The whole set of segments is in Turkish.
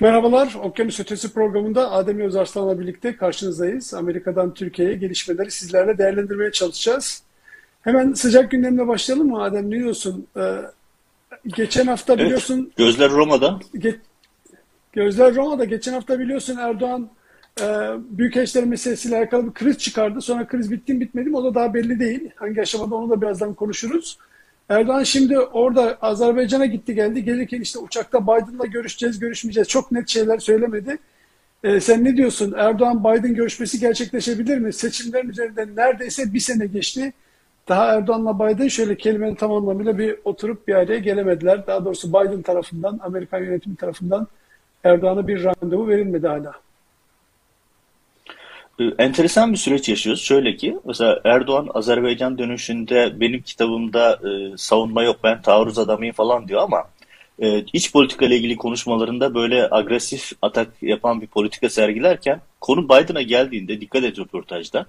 Merhabalar, Okyanus Ötesi programında Adem Özarslan'la birlikte karşınızdayız. Amerika'dan Türkiye'ye gelişmeleri sizlerle değerlendirmeye çalışacağız. Hemen sıcak gündemle başlayalım mı Adem? Ne diyorsun? Ee, geçen hafta Evet, biliyorsun, gözler Roma'da. ge- gözler Roma'da. Geçen hafta biliyorsun Erdoğan e, Büyükelçiler meselesiyle alakalı bir kriz çıkardı. Sonra kriz bitti mi bitmedi mi o da daha belli değil. Hangi aşamada onu da birazdan konuşuruz. Erdoğan şimdi orada Azerbaycan'a gitti geldi. Gelirken işte uçakta Biden'la görüşeceğiz, görüşmeyeceğiz. Çok net şeyler söylemedi. Ee, sen ne diyorsun? Erdoğan-Biden görüşmesi gerçekleşebilir mi? Seçimlerin üzerinden neredeyse bir sene geçti. Daha Erdoğan'la Biden şöyle kelimenin tam anlamıyla bir oturup bir araya gelemediler. Daha doğrusu Biden tarafından, Amerikan yönetimi tarafından Erdoğan'a bir randevu verilmedi hala. Ee, Enteresan bir süreç yaşıyoruz. Şöyle ki mesela Erdoğan Azerbaycan dönüşünde benim kitabımda e, savunma yok ben taarruz adamıyım falan diyor ama e, iç politika ile ilgili konuşmalarında böyle agresif atak yapan bir politika sergilerken konu Biden'a geldiğinde dikkat et röportajda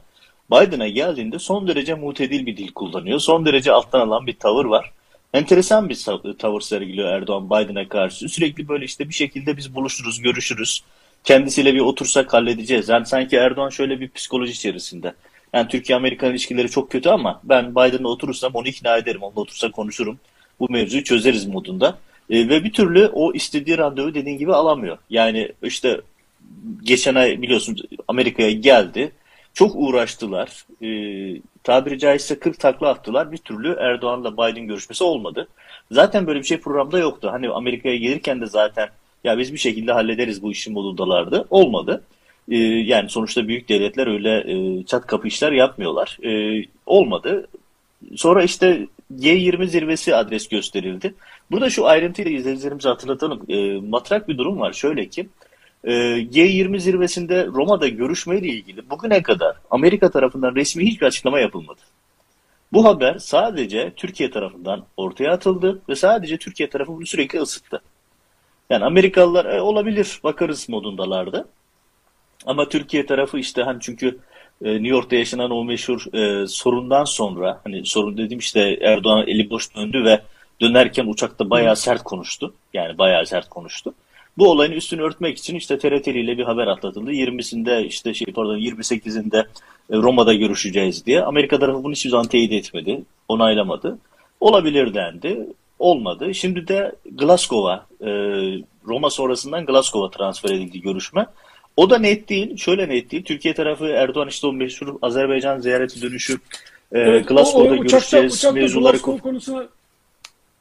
Biden'a geldiğinde son derece mutedil bir dil kullanıyor. Son derece alttan alan bir tavır var. Enteresan bir tavır sergiliyor Erdoğan Biden'a karşı. Sürekli böyle işte bir şekilde biz buluşuruz, görüşürüz. Kendisiyle bir otursak halledeceğiz. Yani sanki Erdoğan şöyle bir psikoloji içerisinde. Yani Türkiye-Amerikan ilişkileri çok kötü ama ben Biden'la oturursam onu ikna ederim. Onunla otursa konuşurum. Bu mevzuyu çözeriz modunda. E, ve bir türlü o istediği randevu dediğin gibi alamıyor. Yani işte geçen ay biliyorsunuz Amerika'ya geldi. Çok uğraştılar. E, tabiri caizse 40 takla attılar. Bir türlü Erdoğan'la Biden görüşmesi olmadı. Zaten böyle bir şey programda yoktu. Hani Amerika'ya gelirken de zaten ya biz bir şekilde hallederiz bu işin modundalardı. Olmadı. E, yani sonuçta büyük devletler öyle e, çat kapı işler yapmıyorlar. E, olmadı. Sonra işte G20 zirvesi adres gösterildi. Burada şu ayrıntıyla izleyicilerimize hatırlatalım. E, matrak bir durum var. Şöyle ki e, G20 zirvesinde Roma'da görüşmeyle ilgili bugüne kadar Amerika tarafından resmi hiçbir açıklama yapılmadı. Bu haber sadece Türkiye tarafından ortaya atıldı ve sadece Türkiye tarafı bunu sürekli ısıttı. Yani Amerikalılar "E, olabilir bakarız modundalardı. Ama Türkiye tarafı işte hani çünkü e, New York'ta yaşanan o meşhur e, sorundan sonra hani sorun dediğim işte Erdoğan eli boş döndü ve dönerken uçakta bayağı sert konuştu. Yani bayağı sert konuştu. Bu olayın üstünü örtmek için işte TRT ile bir haber atlatıldı. 20'sinde işte şey pardon 28'inde e, Roma'da görüşeceğiz diye. Amerika tarafı bunu hiçbir zaman teyit etmedi, onaylamadı. Olabilir dendi. Olmadı. Şimdi de Glasgow'a, e, Roma sonrasından Glasgow'a transfer edildi görüşme. O da net değil. Şöyle net değil. Türkiye tarafı Erdoğan işte o meşhur Azerbaycan ziyareti dönüşü e, Evet, o, o Glasgow'da görüşeceğiz uçakta mevzuları Glasgow konusuna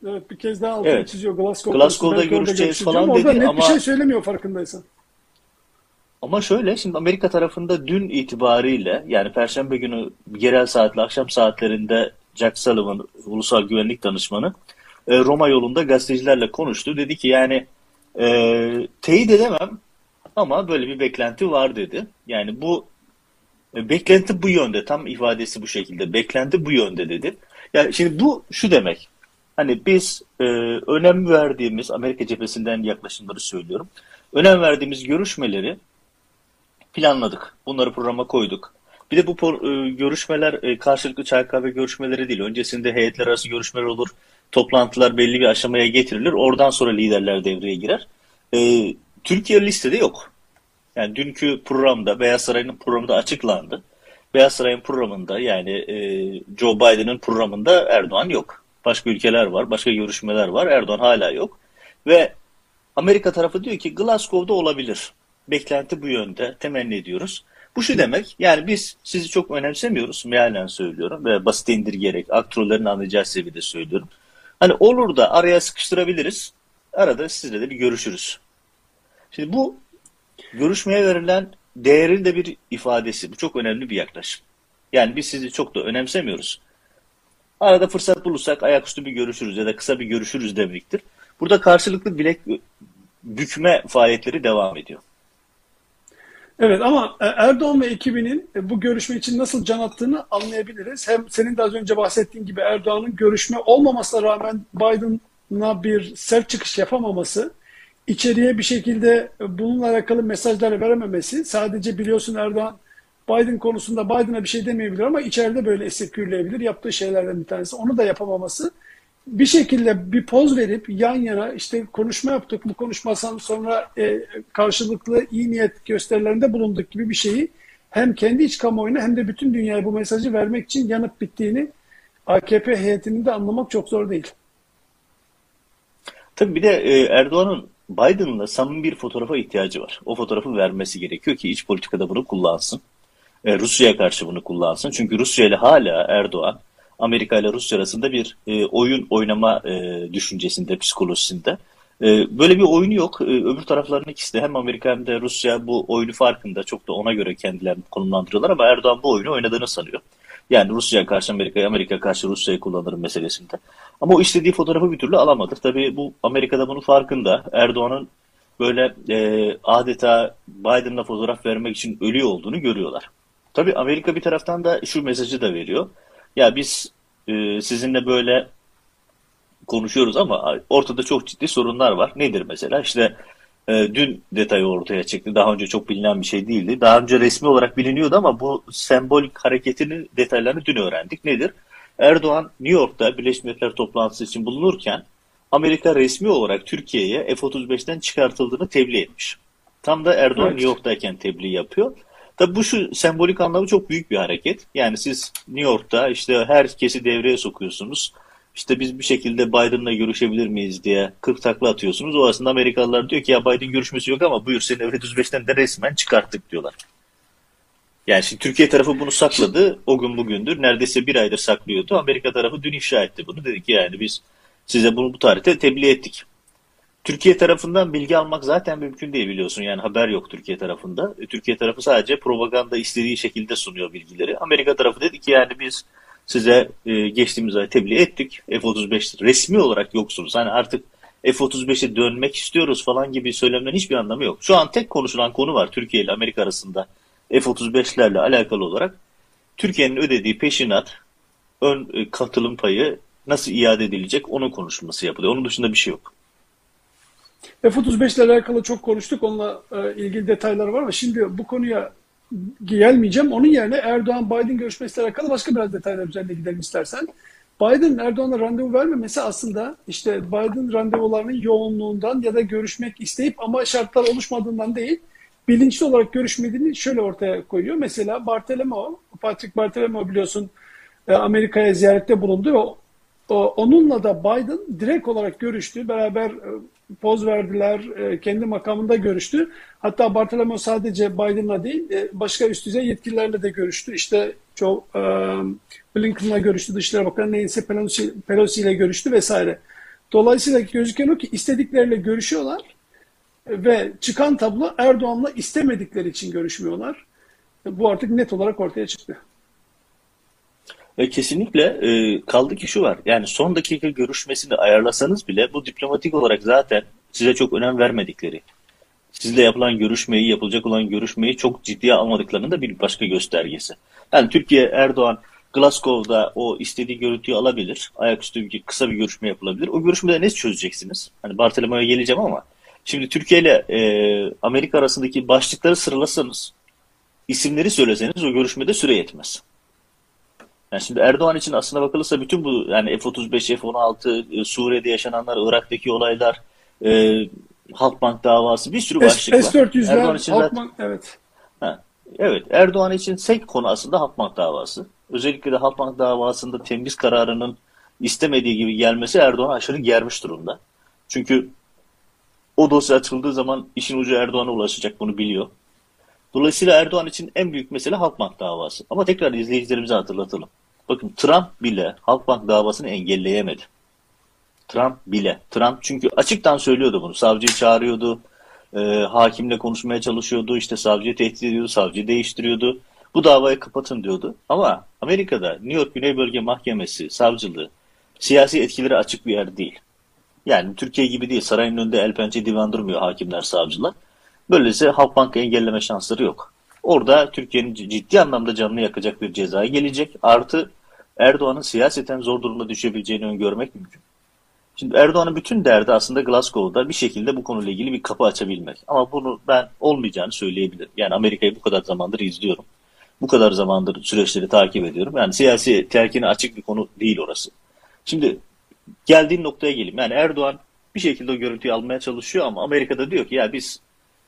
evet, bir kez daha altını Evet. çiziyor. Glasgow Glasgow'da görüşeceğiz falan ama orada dedi net bir ama şey söylemiyor farkındaysan. Ama şöyle şimdi Amerika tarafında dün itibariyle yani Perşembe günü yerel saatle akşam saatlerinde Jack Sullivan Ulusal Güvenlik Danışmanı e, Roma yolunda gazetecilerle konuştu. Dedi ki yani e, teyit edemem ama böyle bir beklenti var dedi. Yani bu e, beklenti bu yönde tam ifadesi bu şekilde beklenti bu yönde dedi. Yani şimdi bu şu demek hani biz e, önem verdiğimiz Amerika cephesinden yaklaşımları söylüyorum. Önem verdiğimiz görüşmeleri planladık. Bunları programa koyduk. Bir de bu e, görüşmeler e, karşılıklı çay kahve görüşmeleri değil. Öncesinde heyetler arası görüşmeler olur. Toplantılar belli bir aşamaya getirilir. Oradan sonra liderler devreye girer. E, Türkiye listede yok. Yani dünkü programda Beyaz Saray'ın programında açıklandı. Beyaz Saray'ın programında yani e, Joe Biden'ın programında Erdoğan yok. Başka ülkeler var, başka görüşmeler var. Erdoğan hala yok. Ve Amerika tarafı diyor ki Glasgow'da olabilir. Beklenti bu yönde. Temenni ediyoruz. Bu şu demek. Yani biz sizi çok önemsemiyoruz. Mealen söylüyorum ve basit indirgeyerek aktörlerin anlayacağı seviyede söylüyorum. Hani olur da araya sıkıştırabiliriz. Arada sizle de bir görüşürüz. Şimdi bu görüşmeye verilen değerin de bir ifadesi. Bu çok önemli bir yaklaşım. Yani biz sizi çok da önemsemiyoruz. Arada fırsat bulursak ayaküstü bir görüşürüz ya da kısa bir görüşürüz demektir. Burada karşılıklı bilek bükme faaliyetleri devam ediyor. Evet ama e, Erdoğan ve ekibinin e, bu görüşme için nasıl can attığını anlayabiliriz. Hem senin de az önce bahsettiğin gibi Erdoğan'ın görüşme olmamasına rağmen Biden'a bir sert çıkış yapamaması, içeriye bir şekilde bununla alakalı mesajlar verememesi, sadece biliyorsun Erdoğan Biden konusunda Biden'a bir şey demeyebilir ama içeride böyle esip gürleyebilir. Yaptığı şeylerden bir tanesi. Onu da yapamaması bir şekilde bir poz verip yan yana işte konuşma yaptık. Bu konuşmasan sonra e, karşılıklı iyi niyet gösterilerinde bulunduk gibi bir şeyi hem kendi iç kamuoyuna hem de bütün dünyaya bu mesajı vermek için yanıp bittiğini AKP heyetinin de anlamak çok zor değil. Tabii bir de e, Erdoğan'ın Biden'la samimi bir fotoğrafa ihtiyacı var. O fotoğrafı vermesi gerekiyor ki iç politikada bunu kullansın. E, Rusya'ya karşı bunu kullansın. Çünkü Rusya ile hala Erdoğan Amerika ile Rusya arasında bir e, oyun oynama e, düşüncesinde, psikolojisinde. E, böyle bir oyunu yok. E, öbür tarafların ikisi de hem Amerika hem de Rusya bu oyunu farkında. Çok da ona göre kendilerini konumlandırıyorlar ama Erdoğan bu oyunu oynadığını sanıyor. Yani Rusya'ya karşı Amerika'ya, Amerika karşı Rusya'yı kullanırım meselesinde. Ama o istediği fotoğrafı bir türlü alamadı. Tabii bu Amerika'da bunun farkında. Erdoğan'ın böyle e, adeta Biden'la fotoğraf vermek için ölüyor olduğunu görüyorlar. Tabii Amerika bir taraftan da şu mesajı da veriyor. Ya biz e, sizinle böyle konuşuyoruz ama ortada çok ciddi sorunlar var. Nedir mesela? İşte e, dün detayı ortaya çıktı. Daha önce çok bilinen bir şey değildi. Daha önce resmi olarak biliniyordu ama bu sembolik hareketinin detaylarını dün öğrendik. Nedir? Erdoğan New York'ta Birleşmiş Milletler toplantısı için bulunurken Amerika resmi olarak Türkiye'ye F-35'ten çıkartıldığını tebliğ etmiş. Tam da Erdoğan evet. New York'tayken tebliğ yapıyor. Tabi bu şu sembolik anlamı çok büyük bir hareket. Yani siz New York'ta işte herkesi devreye sokuyorsunuz. İşte biz bir şekilde Biden'la görüşebilir miyiz diye 40 takla atıyorsunuz. O aslında Amerikalılar diyor ki ya Biden görüşmesi yok ama buyur seni F-35'ten de resmen çıkarttık diyorlar. Yani şimdi Türkiye tarafı bunu sakladı. O gün bugündür. Neredeyse bir aydır saklıyordu. Amerika tarafı dün ifşa etti bunu. Dedi ki yani biz size bunu bu tarihte tebliğ ettik. Türkiye tarafından bilgi almak zaten mümkün değil biliyorsun. Yani haber yok Türkiye tarafında. E, Türkiye tarafı sadece propaganda istediği şekilde sunuyor bilgileri. Amerika tarafı dedi ki yani biz size e, geçtiğimiz ay tebliğ ettik. F-35 resmi olarak yoksunuz. Hani artık F-35'e dönmek istiyoruz falan gibi söylemlerin hiçbir anlamı yok. Şu an tek konuşulan konu var Türkiye ile Amerika arasında F-35'lerle alakalı olarak. Türkiye'nin ödediği peşinat, ön e, katılım payı nasıl iade edilecek onun konuşulması yapılıyor. Onun dışında bir şey yok. F-35 ile alakalı çok konuştuk. Onunla e, ilgili detaylar var ama şimdi bu konuya gelmeyeceğim. Onun yerine Erdoğan-Biden görüşmesiyle alakalı başka biraz detaylar üzerine gidelim istersen. Biden Erdoğan'a randevu vermemesi aslında işte Biden randevularının yoğunluğundan ya da görüşmek isteyip ama şartlar oluşmadığından değil, bilinçli olarak görüşmediğini şöyle ortaya koyuyor. Mesela Bartolomeo, Patrick Bartolomeo biliyorsun e, Amerika'ya ziyarette bulundu ve onunla da Biden direkt olarak görüştü. Beraber e, poz verdiler, e, kendi makamında görüştü. Hatta Bartolomeo sadece Biden'la değil, e, başka üst düzey yetkililerle de görüştü. İşte Joe Blinken'la görüştü, Dışişleri Bakanı Nancy Pelosi, Pelosi ile görüştü vesaire. Dolayısıyla gözüken o ki istedikleriyle görüşüyorlar ve çıkan tablo Erdoğan'la istemedikleri için görüşmüyorlar. Bu artık net olarak ortaya çıktı. E, kesinlikle e, kaldı ki şu var. Yani son dakika görüşmesini ayarlasanız bile bu diplomatik olarak zaten size çok önem vermedikleri. Sizle yapılan görüşmeyi, yapılacak olan görüşmeyi çok ciddiye almadıklarının da bir başka göstergesi. Yani Türkiye, Erdoğan, Glasgow'da o istediği görüntüyü alabilir. Ayaküstü bir, kısa bir görüşme yapılabilir. O görüşmede ne çözeceksiniz? Hani Bartolomeo'ya geleceğim ama şimdi Türkiye ile e, Amerika arasındaki başlıkları sıralasanız, isimleri söyleseniz o görüşmede süre yetmez. Yani şimdi Erdoğan için aslına bakılırsa bütün bu yani F-35, F-16, e, Suriye'de yaşananlar, Irak'taki olaylar, e, Halkbank davası bir sürü başlık var. S-400'ler, Erdoğan için Halkbank, zaten, evet. Ha, evet, Erdoğan için tek konu aslında Halkbank davası. Özellikle de Halkbank davasında temiz kararının istemediği gibi gelmesi Erdoğan aşırı germiş durumda. Çünkü o dosya açıldığı zaman işin ucu Erdoğan'a ulaşacak bunu biliyor. Dolayısıyla Erdoğan için en büyük mesele Halkbank davası. Ama tekrar izleyicilerimize hatırlatalım. Bakın Trump bile Halkbank davasını engelleyemedi. Trump bile. Trump çünkü açıktan söylüyordu bunu. Savcıyı çağırıyordu. E, hakimle konuşmaya çalışıyordu. İşte savcıyı tehdit ediyordu. Savcıyı değiştiriyordu. Bu davayı kapatın diyordu. Ama Amerika'da New York Güney Bölge Mahkemesi, savcılığı siyasi etkileri açık bir yer değil. Yani Türkiye gibi değil. Sarayın önünde el pençe divan durmuyor hakimler, savcılar. Böylece Halkbank'ı engelleme şansları yok. Orada Türkiye'nin ciddi anlamda canını yakacak bir ceza gelecek. Artı Erdoğan'ın siyaseten zor durumda düşebileceğini öngörmek mümkün. Şimdi Erdoğan'ın bütün derdi aslında Glasgow'da bir şekilde bu konuyla ilgili bir kapı açabilmek. Ama bunu ben olmayacağını söyleyebilirim. Yani Amerika'yı bu kadar zamandır izliyorum. Bu kadar zamandır süreçleri takip ediyorum. Yani siyasi terkine açık bir konu değil orası. Şimdi geldiğin noktaya geleyim. Yani Erdoğan bir şekilde o görüntüyü almaya çalışıyor ama Amerika'da diyor ki ya biz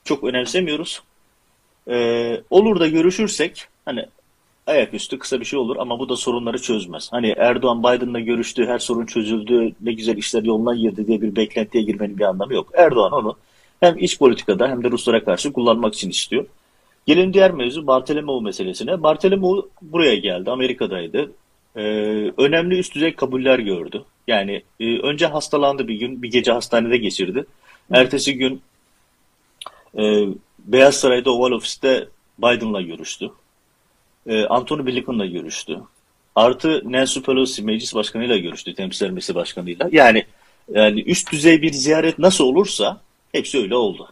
çok önemsemiyoruz. Ee, olur da görüşürsek hani ayaküstü kısa bir şey olur ama bu da sorunları çözmez. Hani Erdoğan Biden'la görüştü, her sorun çözüldü, ne güzel işler yoluna girdi diye bir beklentiye girmenin bir anlamı yok. Erdoğan onu hem iç politikada hem de Ruslara karşı kullanmak için istiyor. Gelelim diğer mevzu Bartolomeu meselesine. Bartolomeu buraya geldi, Amerika'daydı. Ee, önemli üst düzey kabuller gördü. Yani e, önce hastalandı bir gün, bir gece hastanede geçirdi. Ertesi gün e, Beyaz Saray'da Oval Ofis'te Biden'la görüştü. E, Anthony Blinken'la görüştü. Artı Nancy Pelosi meclis başkanıyla görüştü, temsilciler meclisi başkanıyla. Yani yani üst düzey bir ziyaret nasıl olursa hepsi öyle oldu.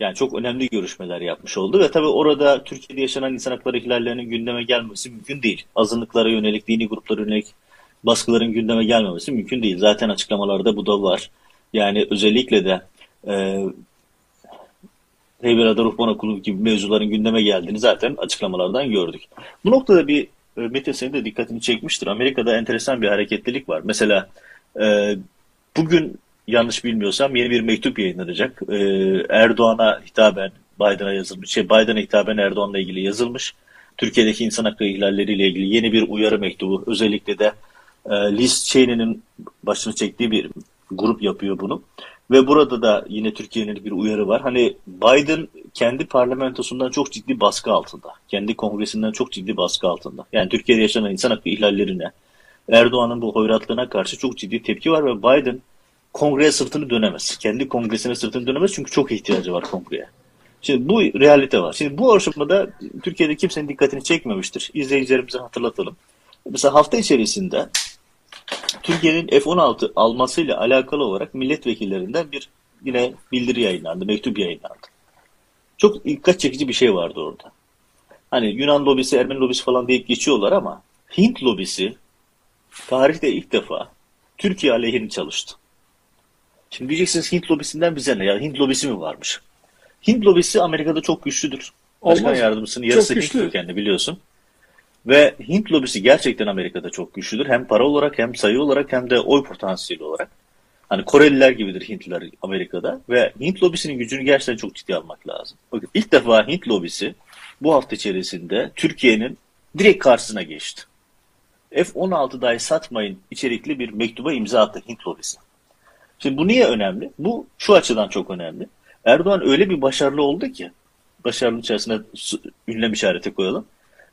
Yani çok önemli görüşmeler yapmış oldu ve tabii orada Türkiye'de yaşanan insan hakları ihlallerinin gündeme gelmesi mümkün değil. Azınlıklara yönelik, dini gruplara yönelik baskıların gündeme gelmemesi mümkün değil. Zaten açıklamalarda bu da var. Yani özellikle de e, Heybeliada Ruhban Okulu gibi mevzuların gündeme geldiğini zaten açıklamalardan gördük. Bu noktada bir e, Mete senin de dikkatini çekmiştir. Amerika'da enteresan bir hareketlilik var. Mesela e, bugün yanlış bilmiyorsam yeni bir mektup yayınlanacak. E, Erdoğan'a hitaben Biden'a yazılmış. Şey Biden'a hitaben Erdoğan'la ilgili yazılmış. Türkiye'deki insan hakları ihlalleriyle ilgili yeni bir uyarı mektubu. Özellikle de e, Liz Cheney'nin başını çektiği bir grup yapıyor bunu. Ve burada da yine Türkiye'nin bir uyarı var. Hani Biden kendi parlamentosundan çok ciddi baskı altında. Kendi kongresinden çok ciddi baskı altında. Yani Türkiye'de yaşanan insan hakkı ihlallerine, Erdoğan'ın bu hoyratlığına karşı çok ciddi tepki var ve Biden kongreye sırtını dönemez. Kendi kongresine sırtını dönemez çünkü çok ihtiyacı var kongreye. Şimdi bu realite var. Şimdi bu aşamada Türkiye'de kimsenin dikkatini çekmemiştir. İzleyicilerimize hatırlatalım. Mesela hafta içerisinde Türkiye'nin F-16 almasıyla alakalı olarak milletvekillerinden bir yine bildiri yayınlandı, mektup yayınlandı. Çok dikkat çekici bir şey vardı orada. Hani Yunan lobisi, Ermeni lobisi falan deyip geçiyorlar ama Hint lobisi tarihte ilk defa Türkiye aleyhine çalıştı. Şimdi diyeceksiniz Hint lobisinden bize ne ya? Hint lobisi mi varmış? Hint lobisi Amerika'da çok güçlüdür. Başkan Olmaz. yardımcısının yarısı Hint kökenli biliyorsun. Ve Hint lobisi gerçekten Amerika'da çok güçlüdür. Hem para olarak hem sayı olarak hem de oy potansiyeli olarak. Hani Koreliler gibidir Hintliler Amerika'da. Ve Hint lobisinin gücünü gerçekten çok ciddi almak lazım. Bakın ilk defa Hint lobisi bu hafta içerisinde Türkiye'nin direkt karşısına geçti. F-16 dahi satmayın içerikli bir mektuba imza attı Hint lobisi. Şimdi bu niye önemli? Bu şu açıdan çok önemli. Erdoğan öyle bir başarılı oldu ki, başarının içerisine ünlem işareti koyalım.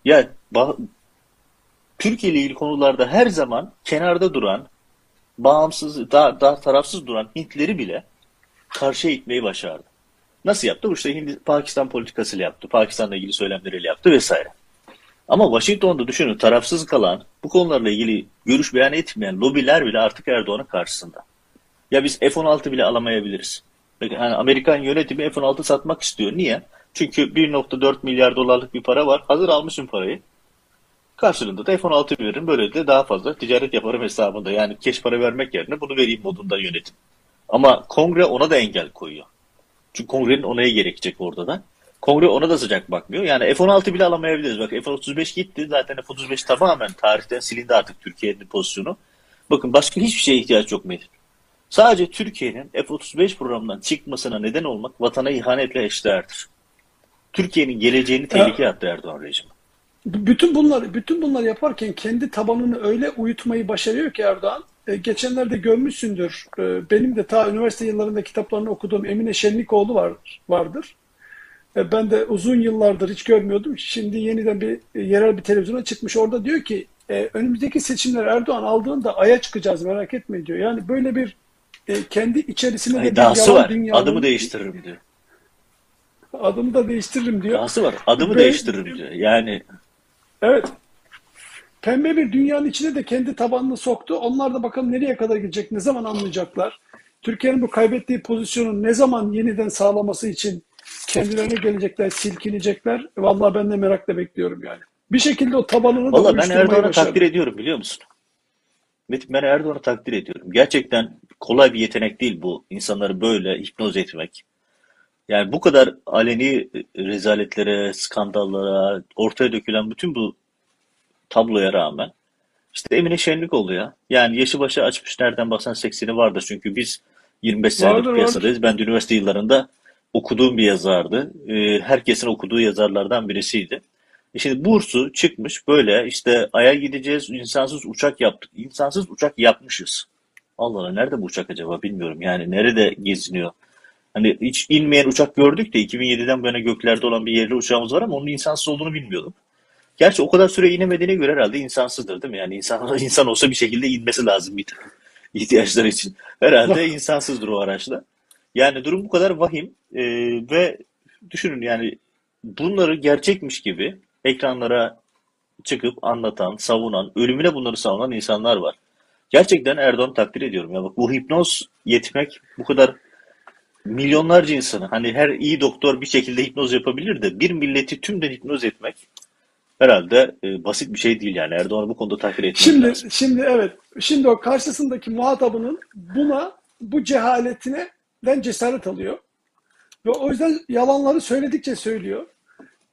Ya Türkiye ile ilgili konularda her zaman kenarda duran, bağımsız, daha, daha tarafsız duran Hintleri bile karşıya itmeyi başardı. Nasıl yaptı? Bu işte Hindi, Pakistan politikasıyla yaptı. Pakistan'la ilgili söylemleriyle yaptı vesaire. Ama Washington'da düşünün tarafsız kalan, bu konularla ilgili görüş beyan etmeyen lobiler bile artık Erdoğan'ın karşısında. Ya biz F-16 bile alamayabiliriz. Yani Amerikan yönetimi F-16 satmak istiyor. Niye? Çünkü 1.4 milyar dolarlık bir para var. Hazır almışım parayı. Karşılığında da F-16 veririm. Böyle de daha fazla ticaret yaparım hesabında. Yani keş para vermek yerine bunu vereyim modunda yönetim. Ama kongre ona da engel koyuyor. Çünkü kongrenin onaya gerekecek orada da. Kongre ona da sıcak bakmıyor. Yani F-16 bile alamayabiliriz. Bak F-35 gitti. Zaten F-35 tamamen tarihten silindi artık Türkiye'nin pozisyonu. Bakın başka hiçbir şeye ihtiyaç yok Metin. Sadece Türkiye'nin F-35 programından çıkmasına neden olmak vatana ihanetle eşdeğerdir. Türkiye'nin geleceğini tehlikeye attı Erdoğan rejimi. Bütün bunlar bütün bunlar yaparken kendi tabanını öyle uyutmayı başarıyor ki Erdoğan. E, geçenlerde görmüşsündür. E, benim de ta üniversite yıllarında kitaplarını okuduğum Emine Şenlikoğlu var, vardır. E, ben de uzun yıllardır hiç görmüyordum. Şimdi yeniden bir e, yerel bir televizyona çıkmış. Orada diyor ki e, önümüzdeki seçimler Erdoğan aldığında aya çıkacağız merak etmeyin diyor. Yani böyle bir e, kendi içerisinde de Hani bir yalan var. dünyanın Adımı değiştiririm diyor. Adımı da değiştiririm diyor. Dahası var. Adımı Ve- değiştiririm diyor. Yani Evet. Pembe bir dünyanın içine de kendi tabanını soktu. Onlar da bakalım nereye kadar gidecek, ne zaman anlayacaklar. Türkiye'nin bu kaybettiği pozisyonu ne zaman yeniden sağlaması için kendilerine gelecekler, silkinecekler. Vallahi ben de merakla bekliyorum yani. Bir şekilde o tabanını da Valla ben Erdoğan'ı takdir ediyorum biliyor musun? Metin ben Erdoğan'ı takdir ediyorum. Gerçekten kolay bir yetenek değil bu. İnsanları böyle hipnoz etmek. Yani bu kadar aleni rezaletlere, skandallara, ortaya dökülen bütün bu tabloya rağmen İşte Emine Şenlik oldu ya. Yani yaşı başı açmış nereden baksan 80'i vardır. Çünkü biz 25 senedir Vardır vardır. piyasadayız. Ben de üniversite yıllarında okuduğum bir yazardı. Ee, herkesin okuduğu yazarlardan birisiydi. E şimdi Bursu çıkmış böyle işte Ay'a gideceğiz insansız uçak yaptık. İnsansız uçak yapmışız. Allah Allah nerede bu uçak acaba bilmiyorum. Yani nerede geziniyor? Hani hiç inmeyen uçak gördük de 2007'den bu yana göklerde olan bir yerli uçağımız var ama onun insansız olduğunu bilmiyordum. Gerçi o kadar süre inemediğine göre herhalde insansızdır değil mi? Yani insan, insan olsa bir şekilde inmesi lazım bir takım ihtiyaçları için. Herhalde insansızdır o araçla. Yani durum bu kadar vahim Ee, ve düşünün yani bunları gerçekmiş gibi ekranlara çıkıp anlatan, savunan, ölümüne bunları savunan insanlar var. Gerçekten Erdoğan'ı takdir ediyorum. Ya bak bu hipnoz yetmek bu kadar milyonlarca insanı hani her iyi doktor bir şekilde hipnoz yapabilir de bir milleti tümden hipnoz etmek herhalde e, basit bir şey değil yani. Erdoğan'ı bu konuda takdir etmek Şimdi lazım. şimdi evet. Şimdi o karşısındaki muhatabının buna bu cehaletine den cesaret alıyor. Ve o yüzden yalanları söyledikçe söylüyor.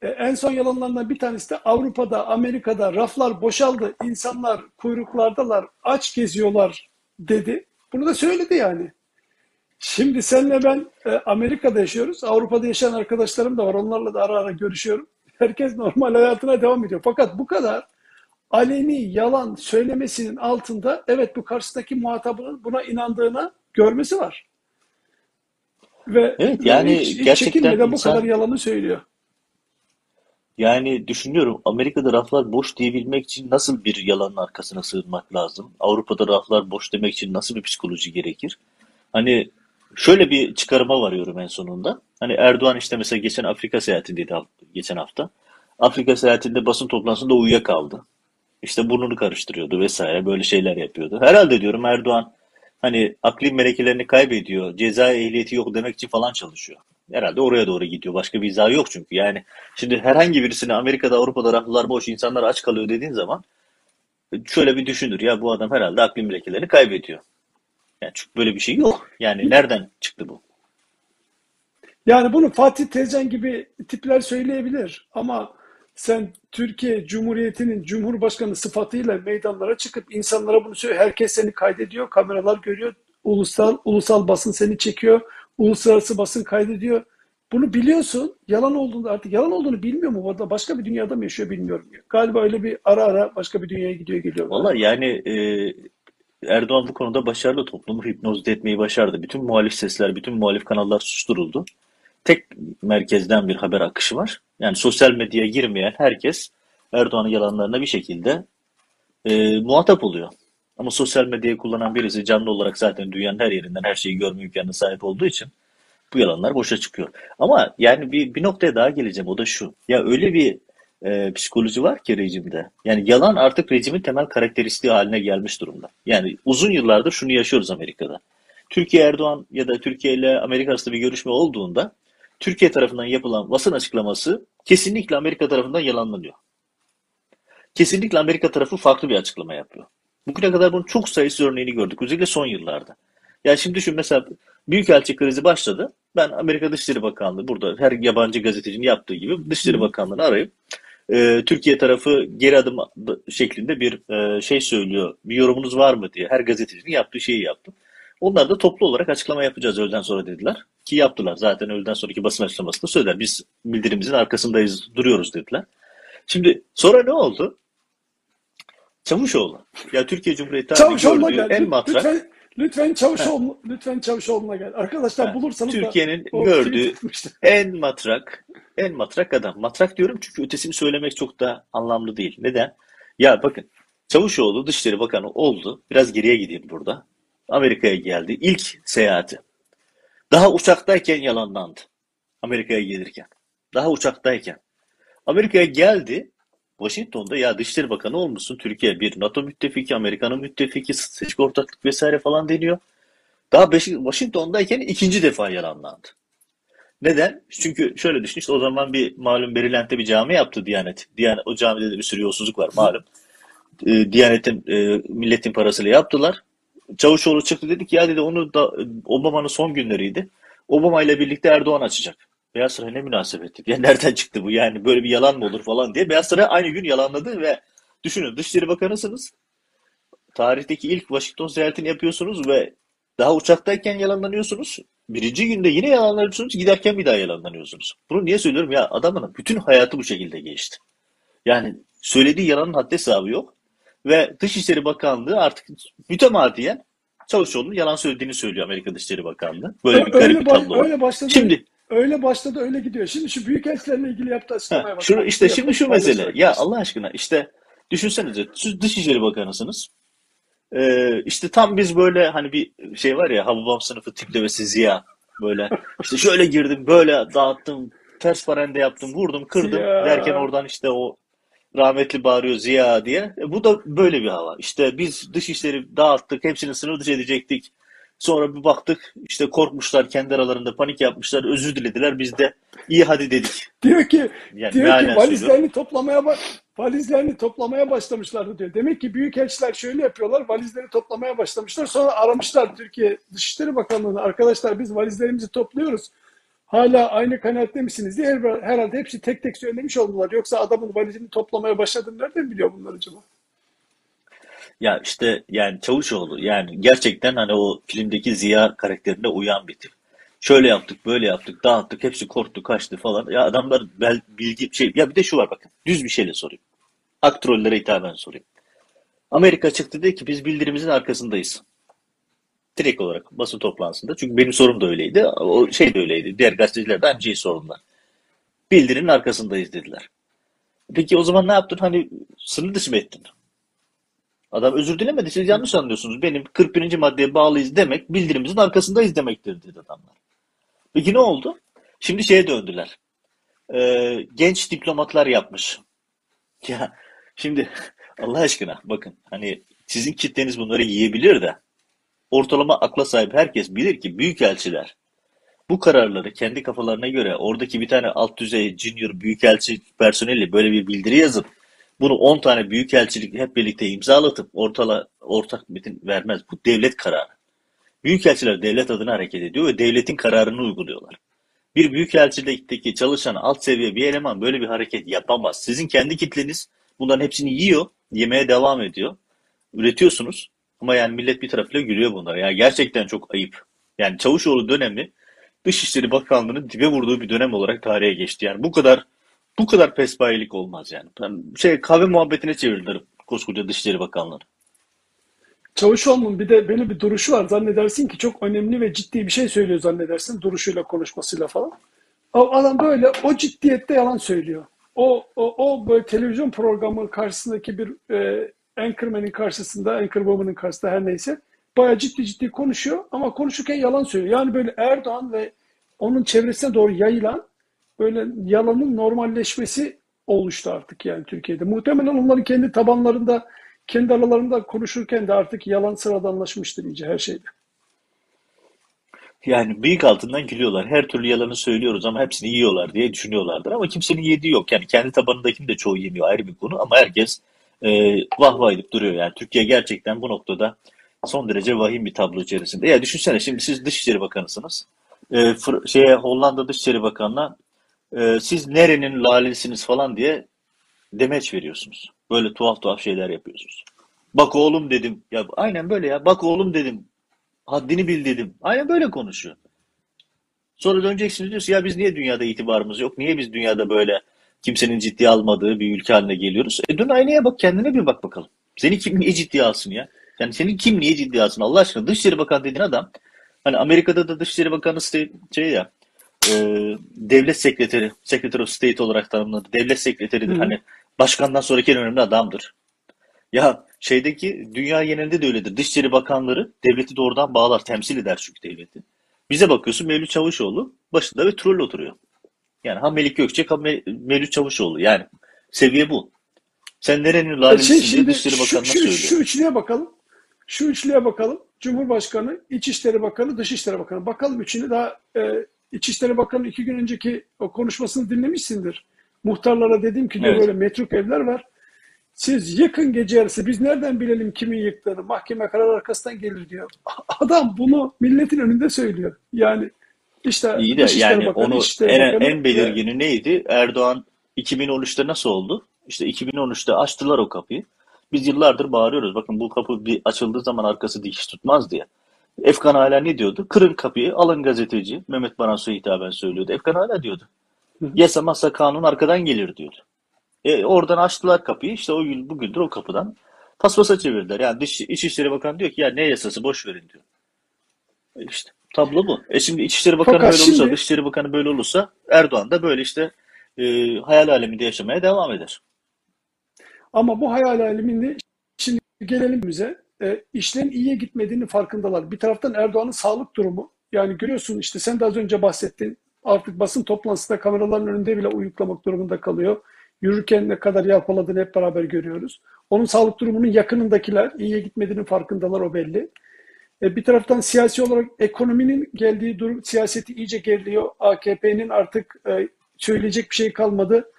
E, en son yalanlarından bir tanesi de Avrupa'da, Amerika'da raflar boşaldı. insanlar kuyruklardalar, aç geziyorlar dedi. Bunu da söyledi yani. Şimdi senle ben e, Amerika'da yaşıyoruz. Avrupa'da yaşayan arkadaşlarım da var. Onlarla da ara ara görüşüyorum. Herkes normal hayatına devam ediyor. Fakat bu kadar aleni yalan söylemesinin altında evet bu karşısındaki muhatabının buna inandığına görmesi var. Ve Evet ve yani hiç, hiç gerçekten bu kadar yalanı söylüyor. yani düşünüyorum Amerika'da raflar boş diyebilmek için nasıl bir yalanın arkasına sığınmak lazım? Avrupa'da raflar boş demek için nasıl bir psikoloji gerekir? Hani şöyle bir çıkarıma varıyorum en sonunda. Hani Erdoğan işte mesela geçen Afrika seyahatindeydi geçen hafta. Afrika seyahatinde basın toplantısında uyuyakaldı. İşte burnunu karıştırıyordu vesaire böyle şeyler yapıyordu. Herhalde diyorum Erdoğan hani akli melekelerini kaybediyor, ceza ehliyeti yok demek için falan çalışıyor. Herhalde oraya doğru gidiyor. Başka bir izahı yok çünkü. Yani şimdi herhangi birisine Amerika'da, Avrupa'da raflar boş, insanlar aç kalıyor dediğin zaman şöyle bir düşünür. Ya bu adam herhalde akli melekelerini kaybediyor. Yani çünkü böyle bir şey yok. Yani nereden çıktı bu? Yani bunu Fatih Tezcan gibi tipler söyleyebilir ama sen Türkiye Cumhuriyeti'nin Cumhurbaşkanı sıfatıyla meydanlara çıkıp insanlara bunu söyle. Herkes seni kaydediyor, kameralar görüyor, ulusal ulusal basın seni çekiyor, uluslararası basın kaydediyor. Bunu biliyorsun. Yalan olduğunu artık yalan olduğunu bilmiyor mu? Orada başka bir dünyada mı yaşıyor bilmiyorum. Galiba öyle bir ara ara başka bir dünyaya gidiyor geliyor Valla yani e, Erdoğan bu konuda başarılı toplumu hipnoz etmeyi başardı. Bütün muhalif sesler, bütün muhalif kanallar susturuldu. Tek merkezden bir haber akışı var. Yani sosyal medyaya girmeyen herkes Erdoğan'ın yalanlarına bir şekilde e, muhatap oluyor. Ama sosyal medyayı kullanan birisi canlı olarak zaten dünyanın her yerinden her şeyi görme imkanına sahip olduğu için bu yalanlar boşa çıkıyor. Ama yani bir, bir noktaya daha geleceğim o da şu. Ya öyle bir e, psikoloji var ki rejimde. Yani yalan artık rejimin temel karakteristiği haline gelmiş durumda. Yani uzun yıllardır şunu yaşıyoruz Amerika'da. Türkiye Erdoğan ya da Türkiye ile Amerika arasında bir görüşme olduğunda Türkiye tarafından yapılan basın açıklaması kesinlikle Amerika tarafından yalanlanıyor. Kesinlikle Amerika tarafı farklı bir açıklama yapıyor. Bugüne kadar bunun çok sayısız örneğini gördük. Özellikle son yıllarda. Yani şimdi düşün mesela Büyükelçi krizi başladı. Ben Amerika Dışişleri Bakanlığı burada her yabancı gazetecinin yaptığı gibi Dışişleri. Bakanlığı'nı arayıp e, Türkiye tarafı geri adım şeklinde bir e, şey söylüyor. Bir yorumunuz var mı diye her gazetecinin yaptığı şeyi yaptım. Onlar da toplu olarak açıklama yapacağız öğleden sonra dediler. Ki yaptılar. Zaten öğleden sonraki basın açıklamasında söylediler. Biz bildirimimizin arkasındayız, duruyoruz dediler. Şimdi sonra ne oldu? Çavuşoğlu. Ya Türkiye Cumhuriyeti Çavuşoğlu'na gördüğü en matrak Lütfen lütfen Çavuşoğlu lütfen Çavuşoğlu'na gel. Arkadaşlar bulursanız Türkiye'nin gördüğü en matrak, en matrak adam. Matrak diyorum çünkü ötesini söylemek çok da anlamlı değil. Neden? Ya bakın Çavuşoğlu Dışişleri Bakanı oldu. Biraz geriye gideyim burada. Amerika'ya geldi. İlk seyahati. Daha uçaktayken yalanlandı. Amerika'ya gelirken. Daha uçaktayken. Amerika'ya geldi. Washington'da ya Dışişleri Bakanı olmuşsun. Türkiye bir NATO müttefiki, Amerika'nın müttefiki, stratejik ortaklık vesaire falan deniyor. Daha Beş- Washington'dayken ikinci defa yalanlandı. Neden? Çünkü şöyle düşün işte o zaman bir malum Maryland'de bir cami yaptı Diyanet. Diyanet o camide de bir sürü yolsuzluk var malum. E, Diyanet'in e, milletin parasıyla yaptılar. Çavuşoğlu çıktı dedi ki ya dedi onu da Obama'nın son günleriydi. Obama ile birlikte Erdoğan açacak. Beyaz Saray ne münasebet dedi. Ya nereden çıktı bu yani böyle bir yalan mı olur falan diye. Beyaz Saray aynı gün yalanladı ve düşünün Dışişleri Bakanısınız. tarihteki ilk Washington seyahatini yapıyorsunuz ve daha uçaktayken yalanlanıyorsunuz. Birinci günde yine yalanlanıyorsunuz, giderken bir daha yalanlanıyorsunuz. Bunu niye söylüyorum? Ya adamın bütün hayatı bu şekilde geçti. Yani söylediği yalanın haddi hesabı yok. Ve Dışişleri Bakanlığı artık mütemadiyen Çavuşoğlu'nun yalan söylediğini söylüyor Amerika Dışişleri Bakanlığı. Böyle bir garip Öyle, bir tablo öyle başladı. Şimdi Öyle başladı, öyle gidiyor. Şimdi şu büyükelçilerle ilgili yaptığı açıklamaya bak. şunu, işte şimdi şu mesele. Ya. Allah aşkına işte düşünsenize siz Dışişleri Bakanısınız. Ee, işte tam biz böyle hani bir şey var ya Hababam sınıfı tiplemesi Ziya. Böyle işte şöyle girdim böyle dağıttım ters parende yaptım vurdum kırdım Ziya. derken oradan işte o rahmetli bağırıyor Ziya diye. E, bu da böyle bir hava. İşte biz dışişleri dağıttık hepsini sınır dışı edecektik. Sonra bir baktık işte korkmuşlar kendi aralarında panik yapmışlar özür dilediler biz de iyi hadi dedik. Diyor ki, Yani diyor ki mealen söylüyorum. valizlerini toplamaya valizlerini toplamaya başlamışlardı diyor. Demek ki büyükelçiler şöyle yapıyorlar. Valizleri toplamaya başlamışlar. Sonra aramışlar Türkiye Dışişleri Bakanlığı'na. Arkadaşlar biz valizlerimizi topluyoruz. Hala aynı kanaatte misiniz diye her- herhalde hepsi tek tek söylemiş oldular. Yoksa adamın valizini toplamaya başladığını nereden biliyor bunlar acaba? Ya işte yani Çavuşoğlu yani gerçekten hani o filmdeki Ziya karakterine uyan bir tip. Şöyle yaptık, böyle yaptık, dağıttık, hepsi korktu, kaçtı falan. Ya adamlar bel, bilgi şey ya bir de şu var bakın. Düz bir şeyle sorayım. Hak trollere hitaben sorayım. Amerika çıktı dedi ki biz bildirimizin arkasındayız. Direkt olarak basın toplantısında. Çünkü benim sorum da öyleydi. O şey de öyleydi. Diğer gazeteciler de aynı şeyi sordular. Bildirinin arkasındayız dediler. Peki o zaman ne yaptın? Hani sınır dışı mı ettin? Adam özür dilemedi. Siz yanlış anlıyorsunuz. Benim 41. maddeye bağlıyız demek bildirimimizin arkasındayız demektir dedi adamlar. Peki ne oldu? Şimdi şeye döndüler. Ee, genç diplomatlar yapmış. Ya şimdi Allah aşkına bakın hani sizin kitleniz bunları yiyebilir de ortalama akla sahip herkes bilir ki büyükelçiler bu kararları kendi kafalarına göre oradaki bir tane alt düzey junior büyükelçi personeli böyle bir bildiri yazıp bunu 10 tane büyükelçilik hep birlikte imzalatıp ortala, ortak metin vermez. Bu devlet kararı. Büyükelçiler devlet adına hareket ediyor ve devletin kararını uyguluyorlar. Bir büyükelçilikteki çalışan alt seviye bir eleman böyle bir hareket yapamaz. Sizin kendi kitleniz bunların hepsini yiyor, yemeye devam ediyor. Üretiyorsunuz ama yani millet bir tarafıyla gülüyor bunlara. Yani gerçekten çok ayıp. Yani Çavuşoğlu dönemi Dışişleri Bakanlığı'nın dibe vurduğu bir dönem olarak tarihe geçti. Yani bu kadar bu kadar pespayelik olmaz yani. Ben şey kahve muhabbetine çevirdiler koskoca Dışişleri Bakanlığı. Çavuşoğlu'nun bir de böyle bir duruşu var. Zannedersin ki çok önemli ve ciddi bir şey söylüyor zannedersin. Duruşuyla, konuşmasıyla falan. O adam böyle o ciddiyette yalan söylüyor. O, o, o böyle televizyon programı karşısındaki bir e, anchorman'in karşısında, anchorwoman'ın karşısında her neyse bayağı ciddi ciddi konuşuyor ama konuşurken yalan söylüyor. Yani böyle Erdoğan ve onun çevresine doğru yayılan böyle yalanın normalleşmesi oluştu artık yani Türkiye'de. Muhtemelen onların kendi tabanlarında, kendi aralarında konuşurken de artık yalan sıradanlaşmıştır iyice her şeyde. Yani bıyık altından gülüyorlar. Her türlü yalanı söylüyoruz ama hepsini yiyorlar diye düşünüyorlardır. Ama kimsenin yediği yok. Yani kendi tabanındakini de çoğu yemiyor ayrı bir konu. Ama herkes e, vah vah edip duruyor. Yani Türkiye gerçekten bu noktada son derece vahim bir tablo içerisinde. Ya düşünsene şimdi siz Dışişleri Bakanısınız. E, şeye Hollanda Dışişleri Bakanı'na e, siz nerenin lalesiniz falan diye demeç veriyorsunuz. Böyle tuhaf tuhaf şeyler yapıyorsunuz. Bak oğlum dedim. Ya aynen böyle ya. Bak oğlum dedim. Haddini bil dedim. Aynen böyle konuşuyor. Sonra döneceksiniz diyorsun ya biz niye dünyada itibarımız yok? Niye biz dünyada böyle kimsenin ciddiye almadığı bir ülke haline geliyoruz? E dön aynaya bak kendine bir bak bakalım. Seni kim niye ciddiye alsın ya? Yani senin kim niye ciddiye alsın Allah aşkına? Dışişleri Bakanı dediğin adam hani Amerika'da da Dışişleri Bakanı şey ya e, devlet sekreteri, Secretary of State olarak tanımladı. Devlet sekreteridir. Hı. Hani başkandan sonraki en önemli adamdır. Ya şeydeki dünya genelinde de öyledir. Dışişleri Bakanları devleti doğrudan bağlar, temsil eder çünkü devleti. Bize bakıyorsun Mevlüt Çavuşoğlu başında ve troll oturuyor. Yani ha Melik Gökçek ha Me- Mevlüt Çavuşoğlu. Yani seviye bu. Sen nerenin E şey, diye Dışişleri şu, Bakanı'na şu, söylüyor. şu üçlüye bakalım. Şu üçlüye bakalım. Cumhurbaşkanı, İçişleri Bakanı, Dışişleri Bakanı. Bakalım üçünü daha e, İçişleri Bakanı iki gün önceki o konuşmasını dinlemişsindir. Muhtarlara dedim ki diyor Evet. böyle metruk evler var. Siz yıkın gece yarısı. Biz nereden bilelim kimin yıktığını? Mahkeme karar arkasından gelir diyor. Adam bunu milletin önünde söylüyor. Yani işte İyi de Dışişleri yani Bakanı, onu İçişleri en, Bakanı en belirgini neydi? Erdoğan 2013'te nasıl oldu? İşte 2013'te açtılar o kapıyı. Biz yıllardır bağırıyoruz. Bakın bu kapı bir açıldığı zaman arkası dikiş tutmaz diye. Efkan hala ne diyordu? Kırın kapıyı, alın gazeteci. Mehmet Baransu'ya hitaben söylüyordu. Efkan hala diyordu. Yasamazsa kanun arkadan gelir diyordu. E, oradan açtılar kapıyı. İşte o gün bugündür o kapıdan paspasa çevirdiler. Yani Dış, İçişleri Bakanı diyor ki ya ne yasası boş verin diyor. E işte tablo bu. E şimdi İçişleri Bakanı Fakat böyle olursa, şimdi Dışişleri Bakanı böyle olursa Erdoğan da böyle işte e, hayal aleminde yaşamaya devam eder. ama bu hayal aleminde şimdi gelelim bize. E, işlerin iyiye gitmediğinin farkındalar. Bir taraftan Erdoğan'ın sağlık durumu. Yani görüyorsun işte sen de az önce bahsettin. Artık basın toplantısında kameraların önünde bile uyuklamak durumunda kalıyor. Yürürken ne kadar yalpaladığını hep beraber görüyoruz. Onun sağlık durumunun yakınındakiler iyiye gitmediğinin farkındalar o belli. E, bir taraftan siyasi olarak ekonominin geldiği durum siyaseti iyice geriliyor. AKP'nin artık e, söyleyecek bir şey kalmadı.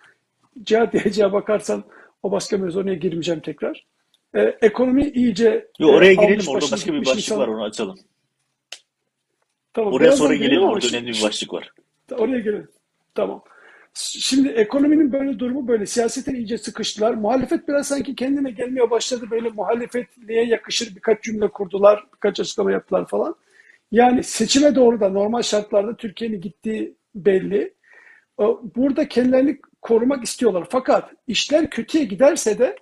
Yayıcı'ya bakarsan o başka mevzu oraya girmeyeceğim tekrar. E, ekonomi iyice Yo e, oraya girelim almış orada başka bir başlık var insan. onu açalım. Tamam Oraya sonra gelelim orada şi- önemli bir başlık var. oraya gelelim. Tamam. Şimdi ekonominin böyle durumu böyle. Siyasetin iyice sıkıştılar. Muhalefet biraz sanki kendine gelmeye başladı. Böyle muhalefetliğe yakışır birkaç cümle kurdular, birkaç açıklama yaptılar falan. Yani seçime doğru da normal şartlarda Türkiye'nin gittiği belli. Burada kendilerini korumak istiyorlar. Fakat işler kötüye giderse de